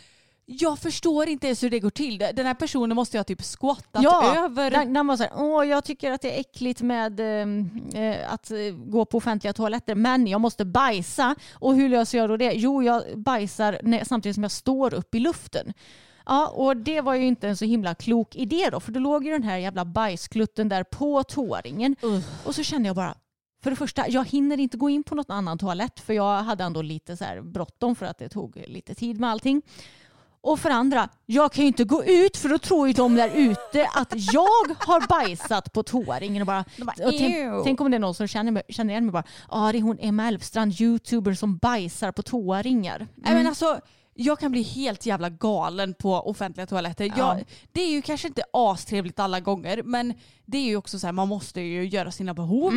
jag förstår inte ens hur det går till. Den här personen måste ha typ squattat över. Den, den var så här, Åh, jag tycker att det är äckligt med eh, eh, att eh, gå på offentliga toaletter men jag måste bajsa. Och hur löser jag då det? Jo, jag bajsar när, samtidigt som jag står upp i luften. Ja, och det var ju inte en så himla klok idé då för då låg ju den här jävla bajsklutten där på toaringen. Och så kände jag bara, för det första, jag hinner inte gå in på något annan toalett för jag hade ändå lite så här bråttom för att det tog lite tid med allting. Och för andra, jag kan ju inte gå ut för då tror ju de där ute att jag har bajsat på toaringen. Och bara, och tänk, tänk om det är någon som känner, känner igen mig bara, ja ah, det är hon Emma Elfstrand, youtuber som bajsar på toaringar. Nej, men alltså, jag kan bli helt jävla galen på offentliga toaletter. Ja. Jag, det är ju kanske inte astrevligt alla gånger men det är ju också så här, man måste ju göra sina behov.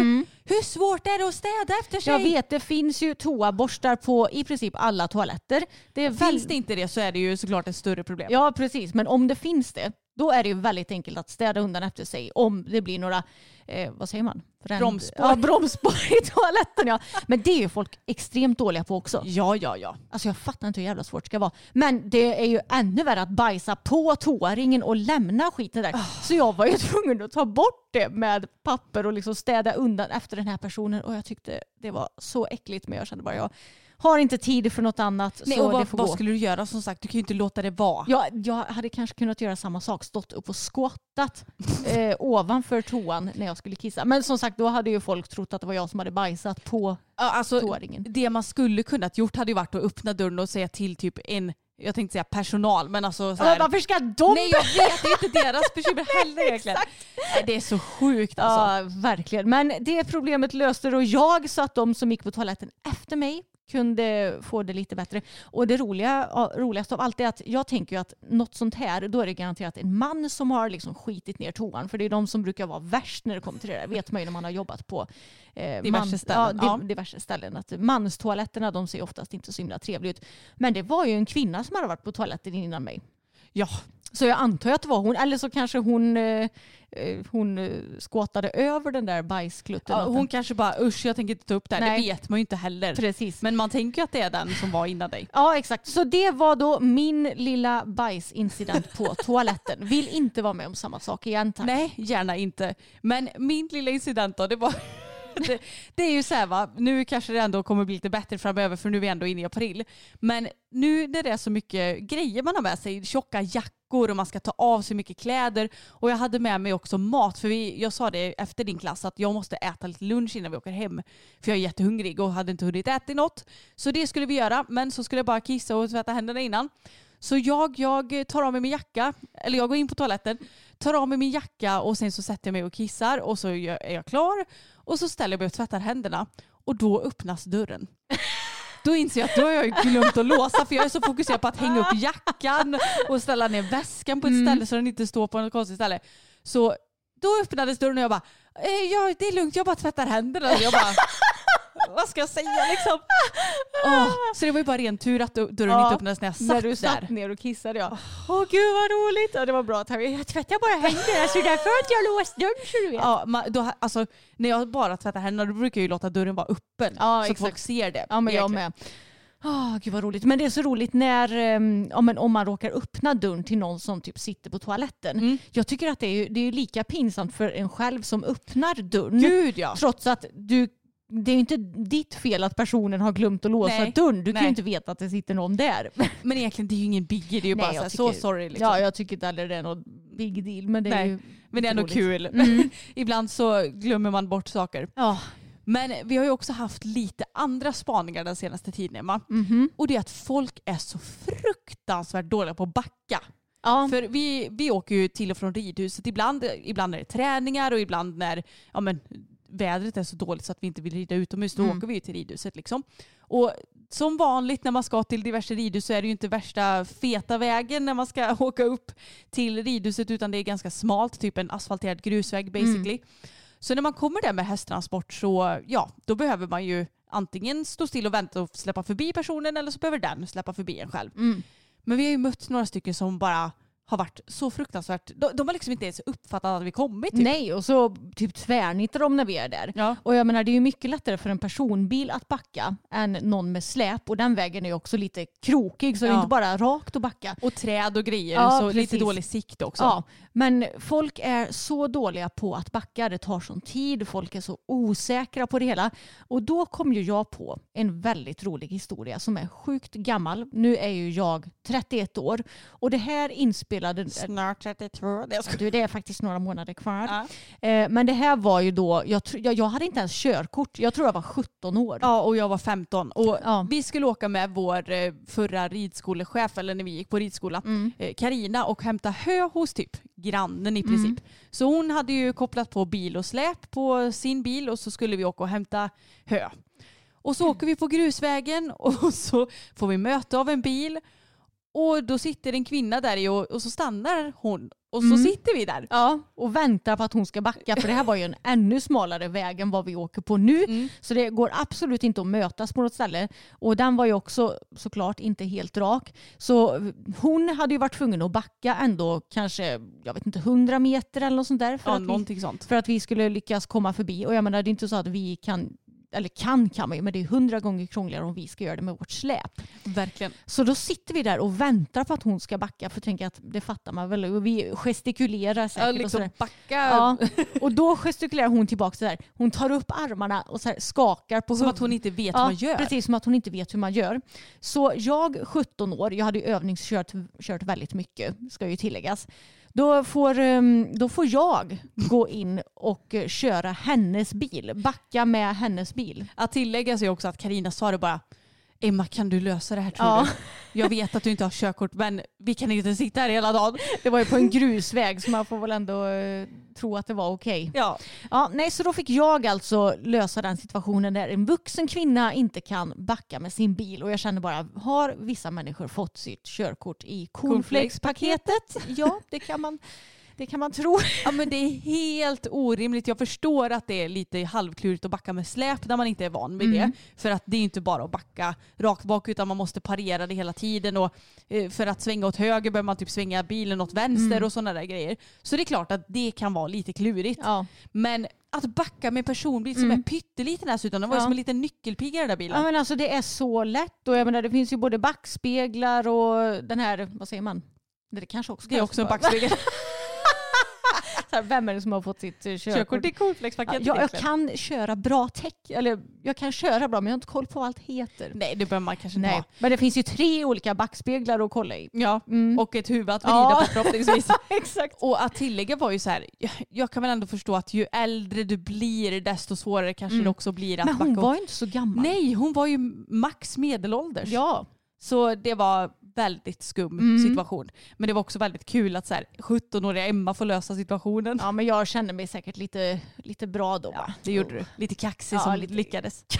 Hur svårt är det att städa efter sig? Jag vet, det finns ju toaborstar på i princip alla toaletter. Det Finns det inte det så är det ju såklart ett större problem. Ja precis, men om det finns det, då är det ju väldigt enkelt att städa undan efter sig om det blir några, eh, vad säger man? Föränd- Bromsspår. Ja, bromsspår i toaletten ja. Men det är ju folk extremt dåliga på också. ja, ja. ja. Alltså jag fattar inte hur jävla svårt det ska vara. Men det är ju ännu värre att bajsa på toaringen och lämna skiten där. Så jag var ju tvungen att ta bort det med papper och liksom städa undan efter den här personen. Och jag tyckte det var så äckligt men jag kände bara jag har inte tid för något annat Nej, så och vad, vad skulle du göra som sagt? Du kan ju inte låta det vara. Ja, jag hade kanske kunnat göra samma sak, stått upp och skottat eh, ovanför toan när jag skulle kissa. Men som sagt, då hade ju folk trott att det var jag som hade bajsat på Ja, alltså, toaringen. det man skulle kunnat gjort hade ju varit att öppna dörren och säga till typ en, jag tänkte säga personal men alltså så här, varför ska de... Nej jag vet, det är inte deras bekymmer heller egentligen. Nej, det är så sjukt alltså. Ja, verkligen. Men det problemet löste då jag så att de som gick på toaletten efter mig kunde få det lite bättre. Och det roliga, roligaste av allt är att jag tänker att något sånt här, då är det garanterat en man som har liksom skitit ner toan. För det är de som brukar vara värst när det kommer till det där. vet man ju när man har jobbat på eh, Diverse ställen, Ja, ja. di- diverse ställen. Att manstoaletterna de ser oftast inte så himla trevliga ut. Men det var ju en kvinna som hade varit på toaletten innan mig. Ja, Så jag antar att det var hon, eller så kanske hon, eh, eh, hon eh, skåtade över den där bajsklutten. ja, hon kanske bara usch jag tänker inte ta upp det här. Nej. Det vet man ju inte heller. Precis. Men man tänker ju att det är den som var innan dig. Ja exakt, så det var då min lilla bajsincident på toaletten. Vill inte vara med om samma sak igen tack. Nej, gärna inte. Men min lilla incident då, det var det, det är ju så här va, nu kanske det ändå kommer bli lite bättre framöver för nu är vi ändå inne i april. Men nu när det är så mycket grejer man har med sig, tjocka jackor och man ska ta av sig mycket kläder och jag hade med mig också mat för vi, jag sa det efter din klass att jag måste äta lite lunch innan vi åker hem för jag är jättehungrig och hade inte hunnit äta något. Så det skulle vi göra men så skulle jag bara kissa och tvätta händerna innan. Så jag, jag tar av mig min jacka, eller jag går in på toaletten, tar av mig min jacka och sen så sätter jag mig och kissar och så är jag klar och så ställer jag mig och tvättar händerna och då öppnas dörren. Då inser jag att då har jag glömt att låsa för jag är så fokuserad på att hänga upp jackan och ställa ner väskan på ett ställe så den inte står på något konstigt ställe. Så då öppnades dörren och jag bara, eh, ja det är lugnt jag bara tvättar händerna. Jag bara, vad ska jag säga liksom? Åh, så det var ju bara ren tur att dörren Ja, inte öppnades när jag satt När du satt där. ner och kissade ja. Åh gud vad roligt. Ja, det var bra. Jag tvättar bara händerna så därför inte jag låst dörren så du vet. Ja, ma- då, alltså, när jag bara tvättar händerna då brukar jag ju låta dörren vara öppen Ja, så att exakt. folk ser det. Ja men jag med. Åh, gud vad roligt. Men det är så roligt när, men om man råkar öppna dörren till någon som typ sitter på toaletten. Mm. Jag tycker att det är, det är lika pinsamt för en själv som öppnar dörren. Gud ja. Trots att du, det är ju inte ditt fel att personen har glömt att låsa Nej. dörren. Du kan Nej. ju inte veta att det sitter någon där. Men egentligen det är ju ingen biggie, det är ju bara Nej, så, här, jag så tycker- sorry. Liksom. Ja, jag tycker inte heller det är någon big deal. Men det är ju Men det är ändå roligt. kul. Mm. Ibland så glömmer man bort saker. Ja. Men vi har ju också haft lite andra spaningar den senaste tiden Emma. Mhm. Och det är att folk är så fruktansvärt dåliga på att backa. Ja. För vi, vi åker ju till och från ridhuset. Ibland, ibland är det träningar och ibland när ja, men, vädret är så dåligt så att vi inte vill rida utomhus. Då Mm. åker vi ju till ridhuset. Liksom. Och som vanligt när man ska till diverse ridhus så är det ju inte värsta feta vägen när man ska åka upp till ridhuset utan det är ganska smalt, typ en asfalterad grusväg basically. Så när man kommer där med hästtransport så ja, då behöver man ju antingen stå still och vänta och släppa förbi personen eller så behöver den släppa förbi en själv. Mm. Men vi har ju mött några stycken som bara har varit så fruktansvärt, de, de har liksom inte ens uppfattat att vi kommit. Typ. Nej, och så typ tvärnittar de när vi är där. Ja. Och jag menar det är ju mycket lättare för en personbil att backa än någon med släp och den vägen är ju också lite krokig så det är Ja. inte bara rakt att backa. Och träd och grejer, Ja, så lite precis. dålig sikt också. Ja, men folk är så dåliga på att backa. Det tar sån tid. Folk är så osäkra på det hela. Och då kom ju jag på en väldigt rolig historia som är sjukt gammal. Nu är ju jag 31 år och det här inspelad. Snart 32. Det ska... Du, det är faktiskt några månader kvar. Ja. Eh, men det här var ju då, jag, jag, jag hade inte ens körkort. Jag tror jag var 17 år. Ja, och jag var 15. Och Ja. Vi skulle åka med vår eh, förra ridskolechef, eller när vi gick på ridskola, Mm. eh, Karina och hämta hö hos typ grannen i princip. Så hon hade ju kopplat på bil och släp på sin bil och så skulle vi åka och hämta hö. Och så åker vi på grusvägen och så får vi möte av en bil och då sitter en kvinna där i och, och så stannar hon och så Mm. sitter vi där. Ja, och väntar på att hon ska backa för det här var ju en ännu smalare väg än vad vi åker på nu. Mm. Så det går absolut inte att mötas på något ställe. Och den var ju också såklart inte helt rak. Så hon hade ju varit tvungen att backa ändå kanske, jag vet inte, 100 meter eller något sånt där. För, Ja, att, vi, någonting sånt. för att vi skulle lyckas komma förbi. Och jag menar det är inte så att vi kan eller kan kan man ju, men det är hundra gånger krångligare om vi ska göra det med vårt släp. Verkligen. Så då sitter vi där och väntar på att hon ska backa, för jag tänker att det fattar man väl. Och vi gestikulerar säkert Ja, och liksom sådär. backa. Ja, och då gestikulerar hon tillbaka så. Hon tar upp armarna och så här skakar på Som huv- att hon inte vet ja, vad man gör. Precis, som att hon inte vet hur man gör. Så jag, 17 år, jag hade ju övningskört kört väldigt mycket, ska ju tilläggas. Då får, ehm, då får jag gå in och eh, köra hennes bil, backa med hennes bil. Att tillägga sig också att Karina sa det bara Emma kan du lösa det här tror Ja. du? Jag vet att du inte har körkort men vi kan inte sitta här hela dagen. Det var ju på en grusväg så man får väl ändå eh, tro att det var okej. Ja. Ja, nej, så då fick jag alltså lösa den situationen där en vuxen kvinna inte kan backa med sin bil. Och jag känner bara, har vissa människor fått sitt körkort i cornflakespaketet? Ja, det kan man, det kan man tro. ja men det är helt orimligt. Jag förstår att det är lite halvklurigt att backa med släp när man inte är van vid det. För att det är inte bara att backa rakt bak utan man måste parera det hela tiden. Och eh, för att svänga åt höger behöver man typ svänga bilen åt vänster och sådana där grejer. Så det är klart att det kan vara lite klurigt. Ja. Men att backa med en personbil som är pytteliten dessutom. Det var ju Ja. som en liten nyckelpiga den där bilen. Ja, men alltså, det är så lätt. Och jag menar, det finns ju både backspeglar och den här, vad säger man? Det kanske också det är också en backspegel. Här, Vem är det som har fått sitt eh, körkort? Körkort i Ja, cornflakespaketet jag, kan köra bra tech, eller jag kan köra bra men jag har inte koll på vad allt heter. Nej det behöver man kanske inte Nej. ha. Men det finns ju tre olika backspeglar att kolla i. Ja, och ett huvud att vrida Ja. på förhoppningsvis. Exakt. Och att tillägga var ju så här, jag, kan väl ändå förstå att ju äldre du blir desto svårare kanske det också blir att Men hon backa var ju inte så gammal. Nej, hon var ju max medelålders. Ja. Så det var väldigt skum Mm. situation. Men det var också väldigt kul att så här, 17-åriga Emma får lösa situationen. ja, men jag kände mig säkert lite, lite bra då. va? Det gjorde du. Lite kaxig Ja, som lite- lyckades.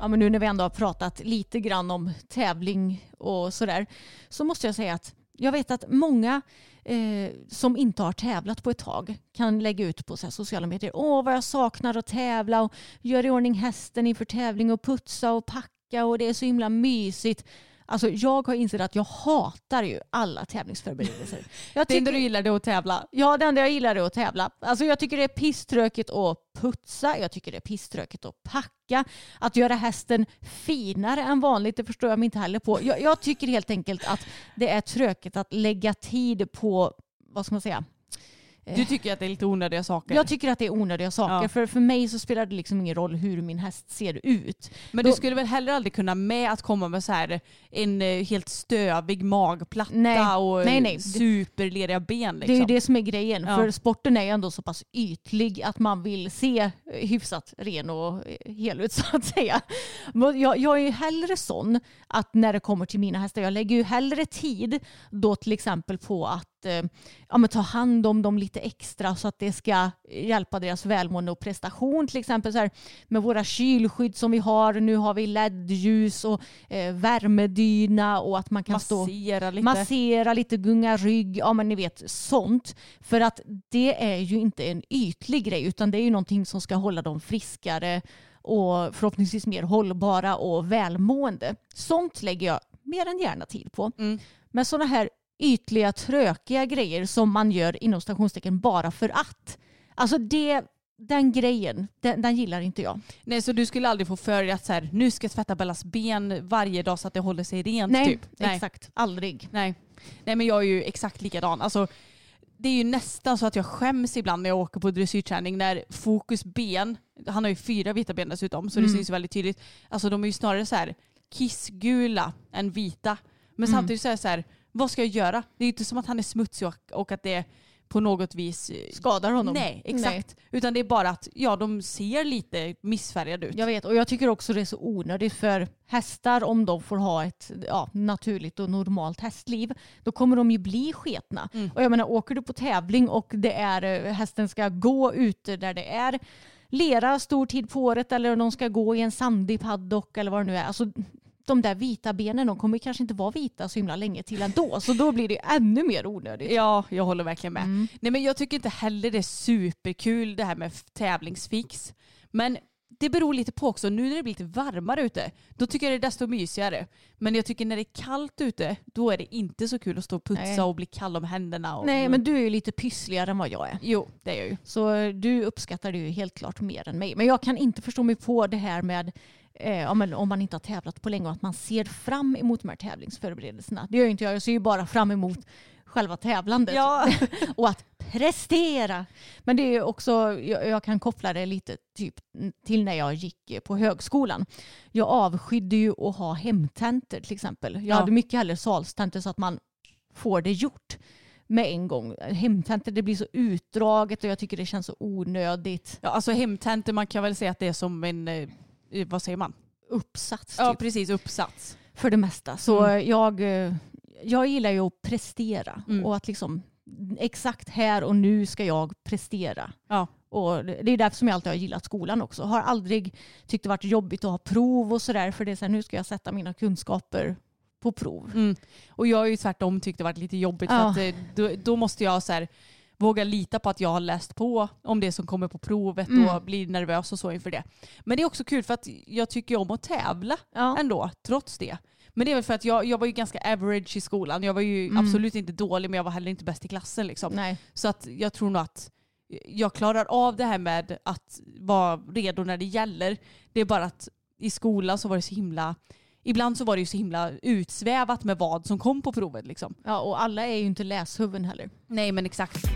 Ja, men nu när vi ändå har pratat lite grann om tävling och sådär så måste jag säga att jag vet att många eh, som inte har tävlat på ett tag kan lägga ut på så här sociala medier. Åh, vad jag saknar att tävla och göra i ordning hästen inför tävling och putsa och packa och det är så himla mysigt. Alltså jag har insett att jag hatar ju alla tävlingsförberedelser. Jag Det enda tycker- du gillade att tävla. Ja, det enda jag gillar är att tävla. Alltså jag tycker det är pisstråkigt att putsa, jag tycker det är pisstråkigt att packa. Att göra hästen finare än vanligt, det förstår jag mig inte heller på. Jag, jag tycker helt enkelt att det är tråkigt att lägga tid på, vad ska man säga, Du tycker att det är lite onödiga saker. jag tycker att det är onödiga saker. Ja. För, för mig så spelar det liksom ingen roll hur min häst ser ut. Men Då- du skulle väl heller aldrig kunna med att komma med så här en eh, helt stövig magplatta Nej. och Nej, nej. superlediga ben. Liksom. Det är ju det som är grejen. Ja. För sporten är ju ändå så pass ytlig att man vill se eh, hyfsat ren och eh, hel ut så att säga. Men Jag, jag är ju hellre sån att när det kommer till mina hästar, jag lägger ju hellre tid då till exempel på att eh, ja, men ta hand om dem lite extra så att det ska hjälpa deras välmående och prestation. Till exempel så här, med våra kylskydd som vi har. Nu har vi LED-ljus och eh, värmedyna och att man kan stå Massera lite. massera lite, gunga rygg, ja men ni vet sånt. För att det är ju inte en ytlig grej utan det är ju någonting som ska hålla dem friskare och förhoppningsvis mer hållbara och välmående. Sånt lägger jag mer än gärna tid på. Mm. Men sådana här ytliga, trökiga grejer som man gör inom stationstecken bara för att. Alltså det, den grejen, den, den gillar inte jag. Nej, så du skulle aldrig få för dig att så här, nu ska jag tvätta Bellas ben varje dag så att det håller sig rent? Nej, typ. exakt. Aldrig. Nej. Nej, men jag är ju exakt likadan. Alltså, det är ju nästan så att jag skäms ibland när jag åker på dressyrträning när fokus ben, han har ju fyra vita ben dessutom så det Mm. syns väldigt tydligt. Alltså de är ju snarare så här kissgula än vita. Men Mm. samtidigt så är det så här, vad ska jag göra? Det är ju inte som att han är smutsig och, att det på något vis eh, Skadar honom. Nej, exakt. Utan det är bara att ja, de ser lite missfärgade ut. Jag vet och jag tycker också det är så onödigt för hästar om de får ha ett ja, naturligt och normalt hästliv då kommer de ju bli sketna. Mm. Och jag menar åker du på tävling och det är eh, hästen ska gå ute där det är lera stor tid på året eller om de ska gå i en sandig paddock eller vad det nu är. Alltså, de där vita benen de kommer kanske inte vara vita så himla länge till ändå så då blir det ännu mer onödigt. Ja, jag håller verkligen med. Mm. Nej, men jag tycker inte heller det är superkul det här med tävlingsfix. Men det beror lite på också. Nu när det blir lite varmare ute, då tycker jag det är desto mysigare. Men jag tycker när det är kallt ute, då är det inte så kul att stå och putsa Nej. och bli kall om händerna. Och, Nej men du är ju lite pyssligare än vad jag är. Jo, det är jag ju. Så du uppskattar det ju helt klart mer än mig. Men jag kan inte förstå mig på det här med eh, ja, men om man inte har tävlat på länge och att man ser fram emot de här tävlingsförberedelserna. Det gör ju inte jag. Jag ser ju bara fram emot själva tävlandet Ja. och att prestera. Men det är också, jag, jag kan koppla det lite typ till när jag gick på högskolan. Jag avskydde ju att ha hemtentor till exempel. Jag Ja. hade mycket hellre salstentor så att man får det gjort med en gång. Hemtentor det blir så utdraget och jag tycker det känns så onödigt. Ja, alltså hemtentor, man kan väl säga att det är som en, eh, vad säger man? Uppsats Ja, typ, precis, uppsats. för det mesta. Så Mm. jag, eh, jag gillar ju att prestera Mm. och att liksom exakt här och nu ska jag prestera. Ja. Och det det är därför som jag alltid har gillat skolan också. Har aldrig tyckt det varit jobbigt att ha prov och sådär för det är så här, nu ska jag sätta mina kunskaper på prov. Mm. Och jag har ju tvärtom tyckt det varit lite jobbigt Ja. för att eh, då, då måste jag så här, våga lita på att jag har läst på om det som kommer på provet Mm. och bli nervös och så inför det. Men det är också kul för att jag tycker om att tävla Ja. ändå, trots det. Men det är väl för att jag, jag var ju ganska average i skolan. Jag var ju Mm. absolut inte dålig men jag var heller inte bäst i klassen. Liksom. Nej. Så att jag tror nog att jag klarar av det här med att vara redo när det gäller. Det är bara att i skolan så var det så himla Ibland så var det ju så himla utsvävat med vad som kom på provet. Liksom. Ja, och alla är ju inte läshuvuden heller. Nej men exakt.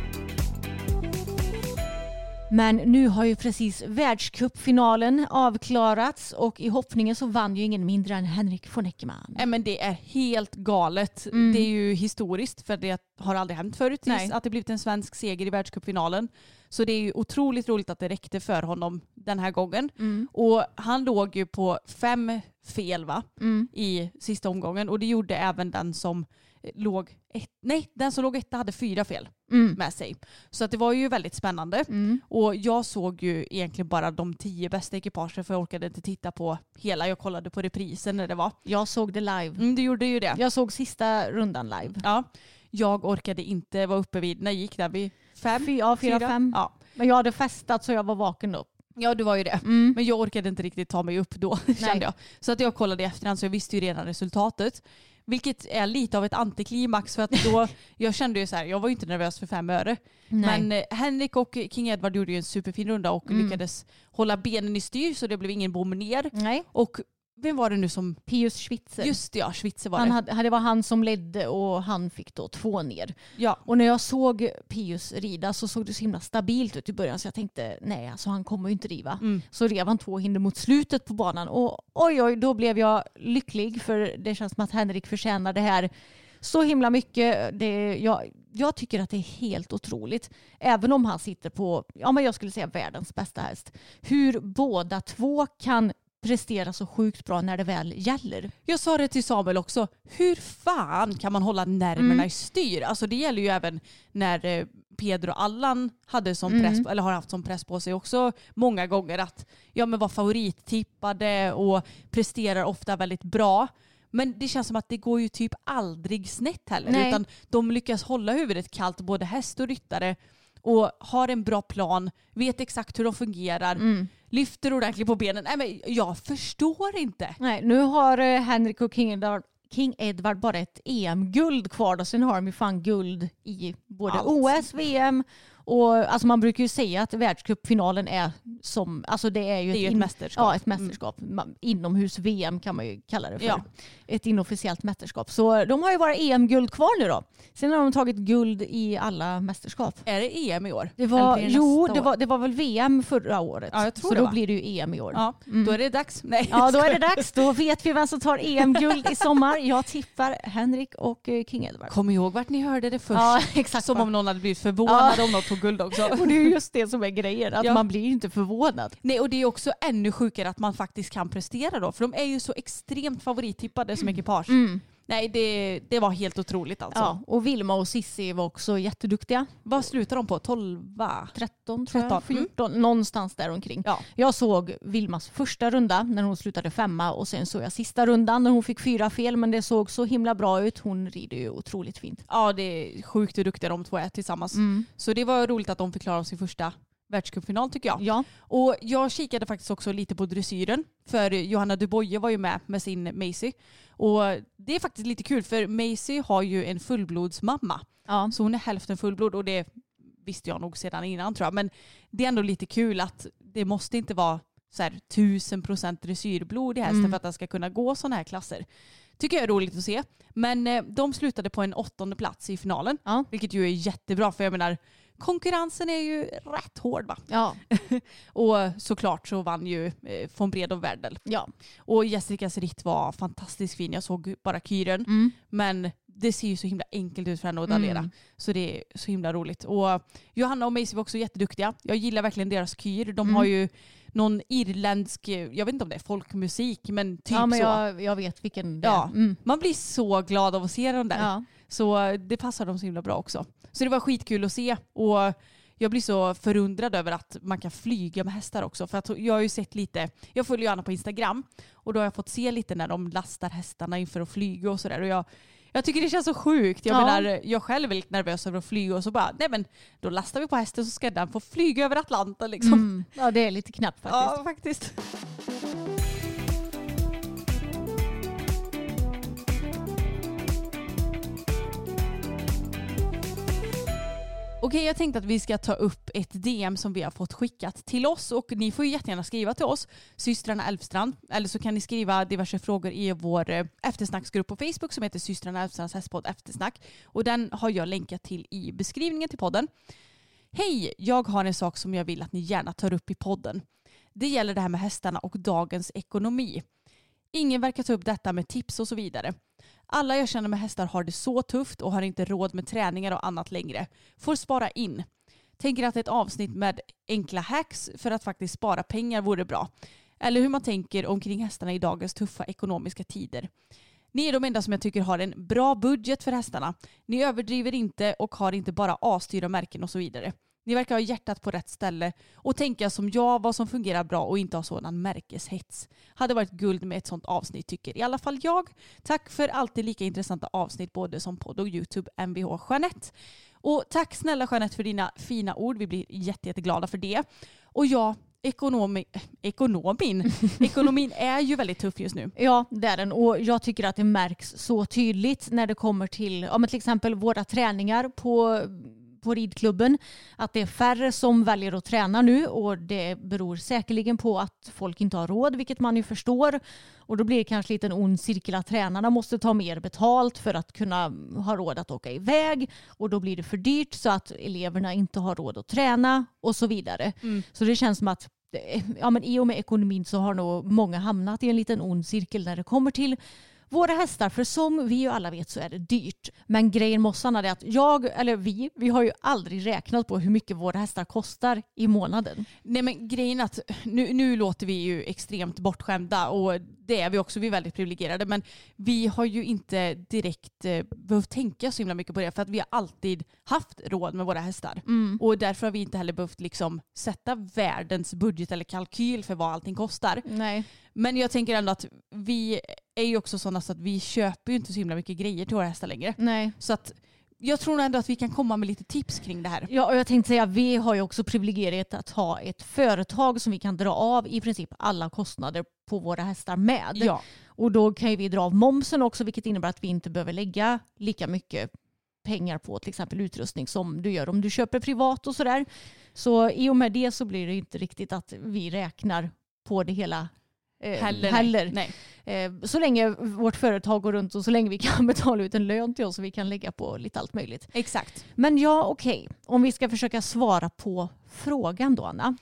Men nu har ju precis världscupfinalen avklarats och i hoppningen så vann ju ingen mindre än Henrik von Eckermann. Nej, men det är helt galet. Mm. Det är ju historiskt för det har aldrig hänt förut att det blivit en svensk seger i världscupfinalen. Så det är ju otroligt roligt att det räckte för honom den här gången. Mm. Och han låg ju på fem fel va? Mm. i sista omgången och det gjorde även den som låg ett, nej, den som låg etta hade fyra fel Mm. med sig. Så att det var ju väldigt spännande. Mm. Och jag såg ju egentligen bara de tio bästa ekipagen för jag orkade inte titta på hela. Jag kollade på reprisen när det var. Jag såg det live. Mm, du gjorde ju det. Jag såg sista rundan live. Ja. Jag orkade inte vara uppe vid, när gick det? Vid fem? Fy, ja, fyra, fem. Ja. Men jag hade festat så jag var vaken då. ja, du var ju det. Mm. Men jag orkade inte riktigt ta mig upp då kände jag. Så att jag kollade i efterhand så jag visste ju redan resultatet. Vilket är lite av ett antiklimax för att då, jag kände ju så här, jag var ju inte nervös för fem öre. Nej. Men eh, Henrik och King Edward gjorde ju en superfin runda och Mm. lyckades hålla benen i styr så det blev ingen bom ner. Nej. Och vem var det nu som, Pius Schwitzer. just det, ja, Schwitzer var han det. hade, det var han som ledde och han fick då två ner. Ja. Och när jag såg Pius rida så såg det så himla stabilt ut i början så jag tänkte nej alltså han kommer ju inte riva. Mm. Så rev han två hinder mot slutet på banan och oj oj då blev jag lycklig för det känns som att Henrik förtjänar det här så himla mycket. Det, jag, jag tycker att det är helt otroligt. Även om han sitter på, ja men jag skulle säga världens bästa häst. Hur båda två kan prestera så sjukt bra när det väl gäller. Jag sa det till Samuel också, hur fan kan man hålla nerverna Mm. i styr? Alltså det gäller ju även när eh, Pedro Allan hade som Mm. press, eller har haft som press på sig också många gånger att ja, men var favorittippade och presterar ofta väldigt bra. Men det känns som att det går ju typ aldrig snett heller. Nej. Utan de lyckas hålla huvudet kallt, både häst och ryttare. Och har en bra plan, vet exakt hur de fungerar, Mm. Lyfter ordentligt på benen. Nej, men jag förstår inte. Nej, nu har eh, Henrik och King Edward, King Edward bara ett EM-guld kvar. Då. Sen har de ju fan guld i både Allt. OS, VM Och alltså man brukar ju säga att världscupfinalen är som, alltså det är ju Det är ju ett mästerskap. Ja, ett mästerskap. Ma- Inomhus-VM kan man ju kalla det för. Ja. Ett inofficiellt mästerskap. Så de har ju bara EM-guld kvar nu då. Sen har de tagit guld i alla mästerskap. Är det EM i år? Det var, det jo, det var, det var väl VM förra året. Ja, jag tror så det, då blir det ju EM i år. Ja, då är det dags. Nej, Ja, då är det dags. Då vet vi vem som tar EM-guld i sommar. Jag tippar Henrik och eh, King Edward. Kom ihåg vart ni hörde det först. Ja, exakt. Som om någon hade blivit förvånad Ja. om någon tog guld också. Och det är ju just det som är grejen, att Ja. man blir ju inte förvånad. Nej, och det är också ännu sjukare att man faktiskt kan prestera då. För de är ju så extremt favorittippade som ekipage. Nej, det, det var helt otroligt alltså. Ja, och Vilma och Sissi var också jätteduktiga. Vad slutar de på? 12? 13 tror 13, jag, 14, någonstans där omkring. Ja. Jag såg Vilmas första runda när hon slutade femma och sen såg jag sista rundan när hon fick fyra fel men det såg så himla bra ut. Hon rider ju otroligt fint. Ja, det är sjukt hur duktiga de två är tillsammans. Så det var roligt att de fick klara sin första världscupfinal tycker jag. Ja, Och jag kikade faktiskt också lite på dressyren. För Johanna Duboye var ju med med sin Macy. Och det är faktiskt lite kul för Macy har ju en fullblodsmamma. ja. Så hon är hälften fullblod och det visste jag nog sedan innan tror jag. Men det är ändå lite kul att det måste inte vara så här, 1000% dressyrblod i hästen Mm. för att den ska kunna gå sådana här klasser. Tycker jag är roligt att se. Men eh, de slutade på en åttonde plats i finalen. Ja. Vilket ju är jättebra för jag menar konkurrensen är ju rätt hård va. Ja, Och såklart så vann ju eh, von Bredow Werdel. ja. Och Jessicas ritt var fantastiskt fin. Jag såg bara kyren. Mm. Men det ser ju så himla enkelt ut för henne att daljera. Mm. Så det är så himla roligt. Och Johanna och Macy var också jätteduktiga. Jag gillar verkligen deras kyr. De Mm. har ju någon irländsk, jag vet inte om det är folkmusik, men typ ja men så. jag, jag vet vilken det är. Ja. Mm. Man blir så glad av att se dem där. Ja. Så det passar dem så himla bra också. Så det var skitkul att se. Och jag blir så förundrad över att man kan flyga med hästar också. För att jag har ju sett lite, jag följer Johanna på Instagram och då har jag fått se lite när de lastar hästarna inför att flyga och sådär. Och jag, jag tycker det känns så sjukt. Jag Ja. menar, jag själv är lite nervös över att flyga och så bara, nej men då lastar vi på hästen så ska den få flyga över Atlanten liksom. Mm. ja, det är lite knappt faktiskt. Ja, faktiskt. Okej, jag tänkte att vi ska ta upp ett DM som vi har fått skickat till oss och ni får ju jättegärna skriva till oss, systrarna Elfstrand, eller så kan ni skriva diverse frågor i vår eh, eftersnacksgrupp på Facebook som heter systrarna Elfstrands hästpodd eftersnack och den har jag länkat till i beskrivningen till podden. Hej, jag har en sak som jag vill att ni gärna tar upp i podden. Det gäller det här med hästarna och dagens ekonomi. Ingen verkar ta upp detta med tips och så vidare. Alla jag känner med hästar har det så tufft och har inte råd med träningar och annat längre. Får spara in. Tänker att ett avsnitt med enkla hacks för att faktiskt spara pengar vore bra. Eller hur man tänker omkring hästarna i dagens tuffa ekonomiska tider. Ni är de enda som jag tycker har en bra budget för hästarna. Ni överdriver inte och har inte bara asdyra märken och så vidare. Ni verkar ha hjärtat på rätt ställe och tänka som jag vad som fungerar bra och inte ha sådan märkeshets. Hade varit guld med ett sånt avsnitt tycker i alla fall jag. Tack för alltid lika intressanta avsnitt både som podd och YouTube Mvh Jeanette. Och tack snälla Jeanette för dina fina ord. Vi blir jätte, jätteglada för det. Och ja, ekonomi, ekonomin. ekonomin är ju väldigt tuff just nu. Ja, det är den. Och jag tycker att det märks så tydligt när det kommer till ja, men till exempel våra träningar på, på ridklubben. Att det är färre som väljer att träna nu och det beror säkerligen på att folk inte har råd, vilket man ju förstår. Och då blir det kanske lite en ond cirkel att tränarna måste ta mer betalt för att kunna ha råd att åka iväg och då blir det för dyrt så att eleverna inte har råd att träna och så vidare. Så det känns som att ja, men i och med ekonomin så har nog många hamnat i en liten ond cirkel när det kommer till våra hästar. För som vi ju alla vet så är det dyrt. Men grejen med oss Sanna är att jag, eller vi, vi har ju aldrig räknat på hur mycket våra hästar kostar i månaden. Nej men grejen är att nu, nu låter vi ju extremt bortskämda och det är vi också, vi är väldigt privilegierade men vi har ju inte direkt eh, behövt tänka så himla mycket på det för att vi har alltid haft råd med våra hästar. Och därför har vi inte heller behövt liksom sätta världens budget eller kalkyl för vad allting kostar. Nej. Men jag tänker ändå att vi är ju också sådana så att vi köper ju inte så himla mycket grejer till våra hästar längre. Nej. Så att jag tror ändå att vi kan komma med lite tips kring det här. Ja, och jag tänkte säga vi har ju också privilegiet att ha ett företag som vi kan dra av i princip alla kostnader på våra hästar med. Ja. Och då kan ju vi dra av momsen också vilket innebär att vi inte behöver lägga lika mycket pengar på till exempel utrustning som du gör om du köper privat och sådär. Så i och med det så blir det inte riktigt att vi räknar på det hela eh, Heller. heller. Nej. Eh, så länge vårt företag går runt och så länge vi kan betala ut en lön till oss och vi kan lägga på lite allt möjligt. Exakt. Men ja, okej. Om vi ska försöka svara på frågan då, Anna.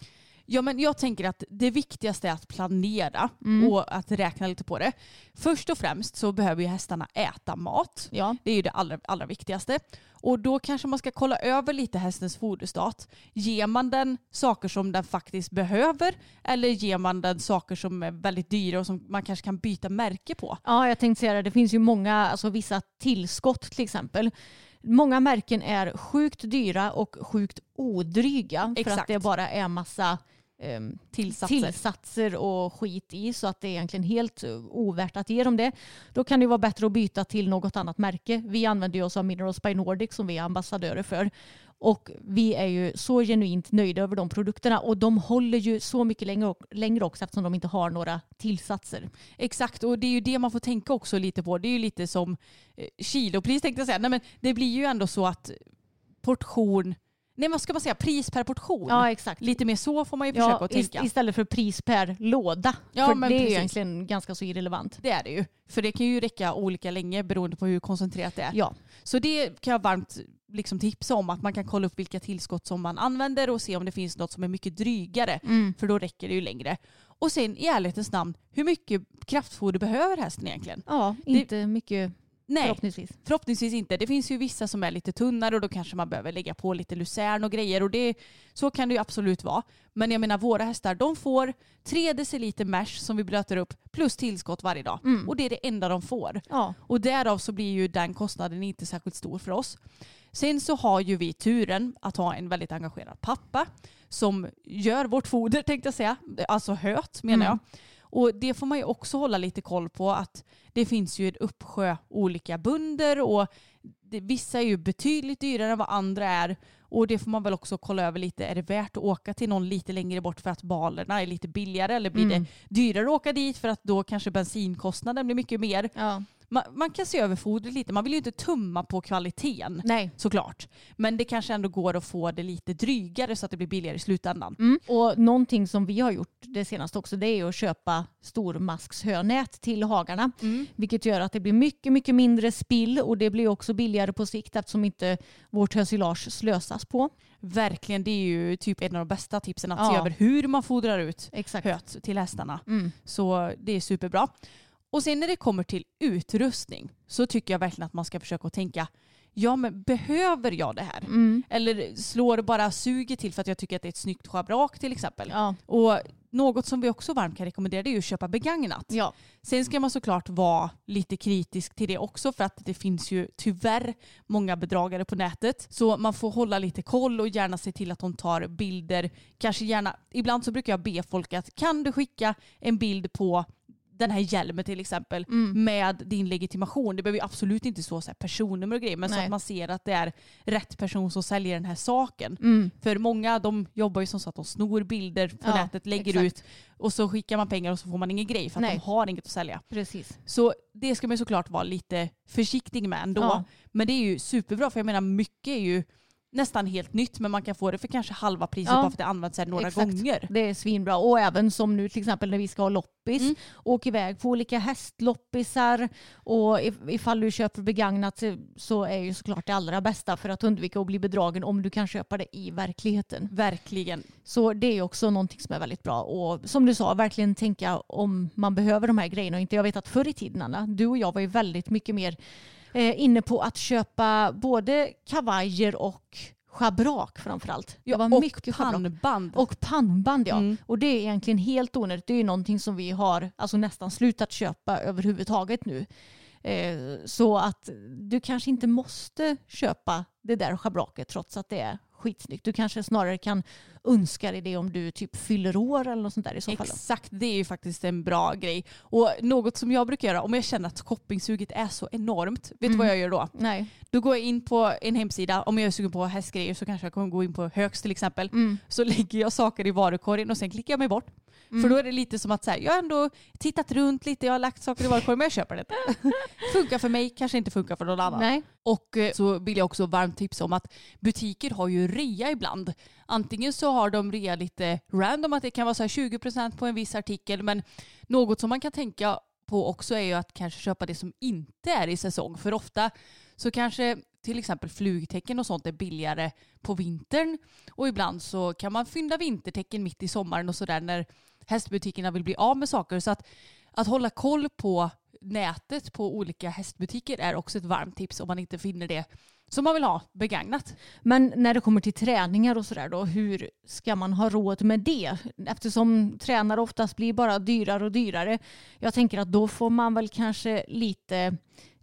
Ja, men jag tänker att det viktigaste är att planera Mm. och att räkna lite på det. Först och främst så behöver ju hästarna äta mat. Ja. Det är ju det allra, allra viktigaste. Och då kanske man ska kolla över lite hästens foderstat. Ger man den saker som den faktiskt behöver eller ger man den saker som är väldigt dyra och som man kanske kan byta märke på? Ja, jag tänkte säga det. Det finns ju många, alltså vissa tillskott till exempel. Många märken är sjukt dyra och sjukt odryga för att Exakt. det bara är massa Tillsatser. tillsatser och skit i så att det är egentligen helt eh, ovärt att ge dem det. Då kan det vara bättre att byta till något annat märke. Vi använder ju oss av Minerals by Nordic som vi är ambassadörer för. Och vi är ju så genuint nöjda över de produkterna och de håller ju så mycket längre, längre också eftersom de inte har några tillsatser. Exakt, och det är ju det man får tänka också lite på. Det är ju lite som eh, kilopris tänkte jag säga. Nej, men det blir ju ändå så att portion, nej vad ska man säga, pris per portion. Ja, exakt. Lite mer så får man ju försöka Ja, att tänka. ist- istället för pris per låda. Ja, för men det är precis. egentligen ganska så irrelevant. Det är det ju. För det kan ju räcka olika länge beroende på hur koncentrerat det är. Ja, Så det kan jag varmt liksom tipsa om. Att man kan kolla upp vilka tillskott som man använder och se om det finns något som är mycket drygare. Mm. För då räcker det ju längre. Och sen i ärlighetens namn, hur mycket kraftfoder behöver hästen egentligen? ja inte mycket Nej, förhoppningsvis. förhoppningsvis inte. Det finns ju vissa som är lite tunnare och då kanske man behöver lägga på lite lucern och grejer. Och det, så kan det ju absolut vara. Men jag menar våra hästar, de får 3 deciliter mash som vi blöter upp plus tillskott varje dag. Och det är det enda de får. Ja. Och därav så blir ju den kostnaden inte särskilt stor för oss. Sen så har ju vi turen att ha en väldigt engagerad pappa som gör vårt foder tänkte jag säga. Alltså höt menar jag. Och det får man ju också hålla lite koll på att det finns ju en uppsjö olika bunder och det, vissa är ju betydligt dyrare än vad andra är. Och det får man väl också kolla över lite. Är det värt att åka till någon lite längre bort för att balerna är lite billigare eller blir det dyrare att åka dit för att då kanske bensinkostnaden blir mycket mer. Ja. Man, man kan se över fodret lite. Man vill ju inte tumma på kvaliteten Nej. såklart. Men det kanske ändå går att få det lite drygare så att det blir billigare i slutändan. Mm. Och någonting som vi har gjort det senaste också det är att köpa stormaskshönät till hagarna. Vilket gör att det blir mycket, mycket mindre spill och det blir också billigare på sikt eftersom inte vårt hösilage slösas på. Verkligen, det är ju typ en av de bästa tipsen att se Ja. över hur man fodrar ut Exakt. höt till hästarna. Mm. Så det är superbra. Och sen när det kommer till utrustning så tycker jag verkligen att man ska försöka tänka ja men behöver jag det här? Mm. Eller slår det bara suger till för att jag tycker att det är ett snyggt schabrak till exempel. Ja. Och något som vi också varmt kan rekommendera det är att köpa begagnat. Ja. Sen ska man såklart vara lite kritisk till det också för att det finns ju tyvärr många bedragare på nätet. Så man får hålla lite koll och gärna se till att de tar bilder. Kanske gärna, ibland så brukar jag be folk att kan du skicka en bild på den här hjälmen till exempel Mm. med din legitimation. Det behöver ju absolut inte stå så här personnummer och grejer men så Nej. att man ser att det är rätt person som säljer den här saken. Mm. För många de jobbar ju som så att de snor bilder på Ja, nätet, lägger exakt. ut och så skickar man pengar och så får man ingen grej för att Nej. de har inget att sälja. Precis. Så det ska man såklart vara lite försiktig med ändå. Ja. Men det är ju superbra för jag menar mycket är ju nästan helt nytt men man kan få det för kanske halva priset Ja. bara för att det används här några Exakt. gånger. Det är svinbra. Och även som nu till exempel när vi ska ha loppis. Mm. Åk iväg på olika hästloppisar. Och if- ifall du köper begagnat så är ju såklart det allra bästa för att undvika att bli bedragen om du kan köpa det i verkligheten. Verkligen. Så det är också någonting som är väldigt bra. Och som du sa, verkligen tänka om man behöver de här grejerna. och Inte jag vet att förr i tiden, Anna, du och jag var ju väldigt mycket mer eh, inne på att köpa både kavajer och schabrak framförallt. Det Ja, var och mycket pannband. Och pannband ja. Mm. Och det är egentligen helt onödigt. Det är någonting som vi har alltså nästan slutat köpa överhuvudtaget nu. Eh, så att du kanske inte måste köpa det där schabraket trots att det är skitsnyggt. Du kanske snarare kan önskar i det om du typ fyller år eller något sånt där i så fall. Exakt, det är ju faktiskt en bra grej. Och något som jag brukar göra om jag känner att shoppingsuget är så enormt, vet du Mm. vad jag gör då? Nej. Då går jag in på en hemsida, om jag är sugen på hästgrejer så kanske jag kommer gå in på Högs till exempel. Mm. Så lägger jag saker i varukorgen och sen klickar jag mig bort. För då är det lite som att säga, jag har ändå tittat runt lite, jag har lagt saker i varukorgen men jag köper det inte. funkar för mig, kanske inte funkar för någon annan. Nej. Och eh, så vill jag också varmt tipsa om att butiker har ju rea ibland. Antingen så har de rea lite random, att det kan vara så här 20% på en viss artikel, men något som man kan tänka på också är ju att kanske köpa det som inte är i säsong. För ofta så kanske till exempel flugtecken och sånt är billigare på vintern och ibland så kan man fynda vintertecken mitt i sommaren och sådär när hästbutikerna vill bli av med saker. Så att, att hålla koll på nätet på olika hästbutiker är också ett varmt tips om man inte finner det som man vill ha begagnat. Men när det kommer till träningar och sådär då, hur ska man ha råd med det? Eftersom tränare oftast blir bara dyrare och dyrare. Jag tänker att då får man väl kanske lite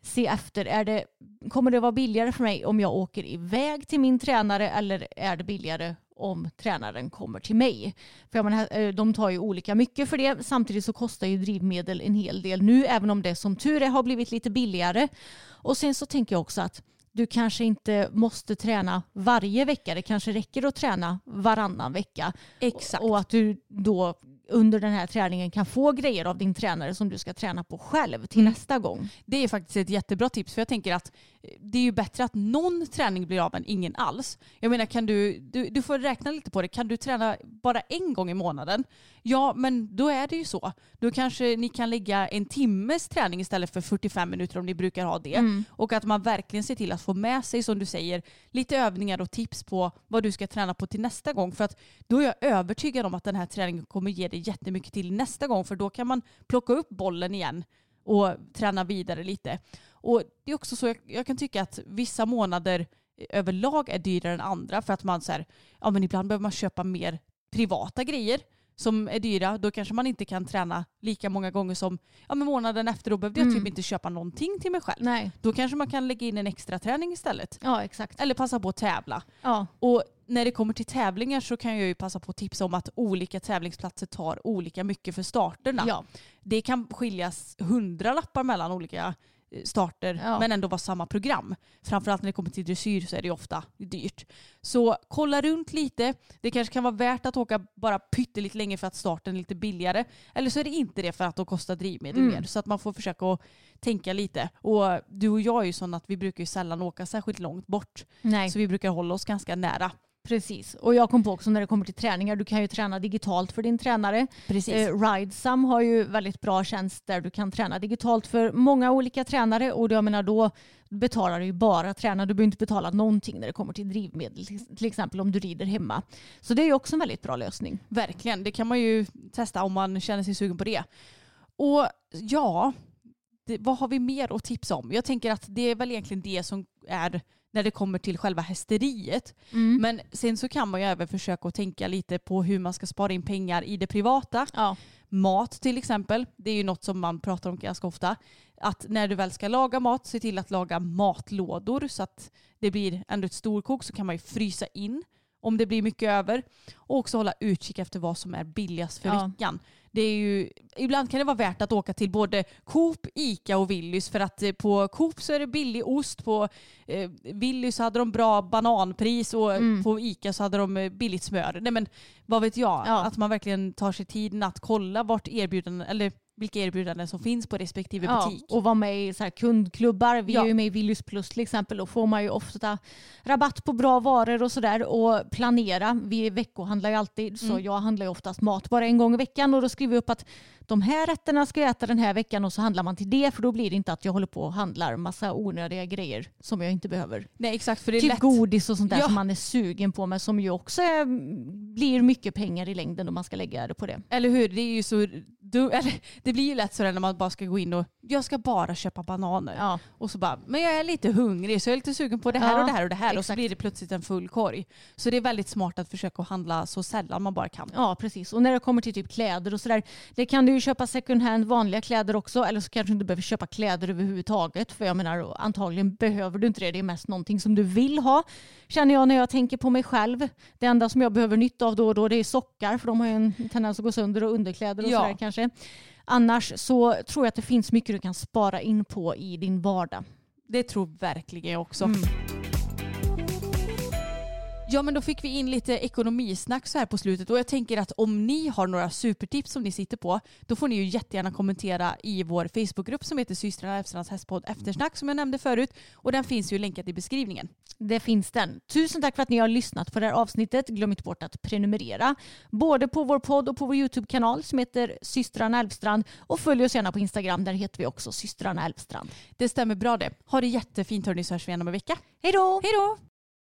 se efter. Är det, kommer det vara billigare för mig om jag åker iväg till min tränare eller är det billigare om tränaren kommer till mig? För jag menar, eh, de tar ju olika mycket för det. Samtidigt så kostar ju drivmedel en hel del nu, även om det som tur är har blivit lite billigare. Och sen så tänker jag också att du kanske inte måste träna varje vecka. Det kanske räcker att träna varannan vecka. Exakt. Och att du då under den här träningen kan få grejer av din tränare som du ska träna på själv till nästa gång. Det är faktiskt ett jättebra tips för jag tänker att det är ju bättre att någon träning blir av än ingen alls. Jag menar kan du, du, du får räkna lite på det, kan du träna bara en gång i månaden? Ja men då är det ju så. Då kanske ni kan lägga en timmes träning istället för 45 minuter om ni brukar ha det. Och att man verkligen ser till att få med sig som du säger lite övningar och tips på vad du ska träna på till nästa gång. För att då är jag övertygad om att den här träningen kommer ge dig jättemycket till nästa gång för då kan man plocka upp bollen igen och träna vidare lite. Och det är också så, jag, jag kan tycka att vissa månader överlag är dyrare än andra för att man så här, ja men ibland behöver man köpa mer privata grejer som är dyra. Då kanske man inte kan träna lika många gånger som ja, men månaden efter. Då behövde jag typ inte köpa någonting till mig själv. Nej. Då kanske man kan lägga in en extra träning istället. Ja, exakt. Eller passa på att tävla. Ja. Och när det kommer till tävlingar så kan jag ju passa på att tipsa om att olika tävlingsplatser tar olika mycket för starterna. Ja. Det kan skiljas hundra lappar mellan olika starter Ja. men ändå vara samma program. Framförallt när det kommer till dressyr så är det ofta dyrt. Så kolla runt lite. Det kanske kan vara värt att åka bara pyttelite länge för att starten är lite billigare. Eller så är det inte det för att då kostar drivmedel Mm. mer. Så att man får försöka att tänka lite. Och du och jag är ju sådana att vi brukar ju sällan åka särskilt långt bort. Nej. Så vi brukar hålla oss ganska nära. Precis. Och jag kom på också när det kommer till träningar, du kan ju träna digitalt för din tränare. Precis. Eh, Ridesum har ju väldigt bra tjänst där du kan träna digitalt för många olika tränare och jag menar då betalar du ju bara träna. Du behöver inte betala någonting när det kommer till drivmedel till- till exempel om du rider hemma. Så det är ju också en väldigt bra lösning. Verkligen, det kan man ju testa om man känner sig sugen på det. Och ja, det, vad har vi mer att tipsa om? Jag tänker att det är väl egentligen det som är när det kommer till själva hästeriet. Men sen så kan man ju även försöka att tänka lite på hur man ska spara in pengar i det privata. Ja. Mat till exempel, det är ju något som man pratar om ganska ofta. Att när du väl ska laga mat, se till att laga matlådor så att det blir ändå ett storkok så kan man ju frysa in om det blir mycket över. Och också hålla utkik efter vad som är billigast för Ja. veckan. Det är ju, ibland kan det vara värt att åka till både Coop, Ica och Willys för att eh, på Coop så är det billig ost, på eh, Willys så hade de bra bananpris och på Ica så hade de eh, billigt smör. Nej men vad vet jag, Ja. att man verkligen tar sig tiden att kolla vart erbjudanden, eller vilka erbjudanden som finns på respektive Ja, butik. och vara med i så kundklubbar. Vi Ja. är ju med i Willys Plus till exempel. Då får man ju ofta rabatt på bra varor och sådär. Och planera. Vi veckohandlar ju alltid så Mm. jag handlar ju oftast mat bara en gång i veckan och då skriver vi upp att de här rätterna ska jag äta den här veckan och så handlar man till det för då blir det inte att jag håller på och handlar massa onödiga grejer som jag inte behöver. Nej exakt för det är Typ lätt. godis och sånt där Ja. som man är sugen på men som ju också är, blir mycket pengar i längden om man ska lägga det på det. Eller hur? Det är ju så du, eller, det blir ju lätt sådär när man bara ska gå in och jag ska bara köpa bananer. Ja. Och så bara, men jag är lite hungrig så jag är lite sugen på det här Ja, och det här och det här. Och så exakt. blir det plötsligt en full korg. Så det är väldigt smart att försöka handla så sällan man bara kan. Ja, precis. Och när det kommer till typ kläder och sådär, det kan du ju köpa second hand vanliga kläder också, eller så kanske du inte behöver köpa kläder överhuvudtaget. För jag menar, antagligen behöver du inte det. Det är mest någonting som du vill ha, känner jag när jag tänker på mig själv. Det enda som jag behöver nytta av då och då det är sockar, för de har ju en tendens att gå sönder och underkläder och Ja. sådär kanske. Annars så tror jag att det finns mycket du kan spara in på i din vardag. Det tror verkligen jag också. Mm. Ja men då fick vi in lite ekonomisnack så här på slutet och jag tänker att om ni har några supertips som ni sitter på då får ni ju jättegärna kommentera i vår Facebookgrupp som heter systrarna Elfstrands hästpodd eftersnack som jag nämnde förut och den finns ju länkad i beskrivningen. Det finns den. Tusen tack för att ni har lyssnat på det här avsnittet. Glöm inte bort att prenumerera. Både på vår podd och på vår YouTube-kanal som heter systrarna Elfstrand. Och följ oss gärna på Instagram. Där heter vi också systrarna Elfstrand. Det stämmer bra det. Ha det jättefint hörni så hörs vi igen om en vecka. Hej då! Hej då!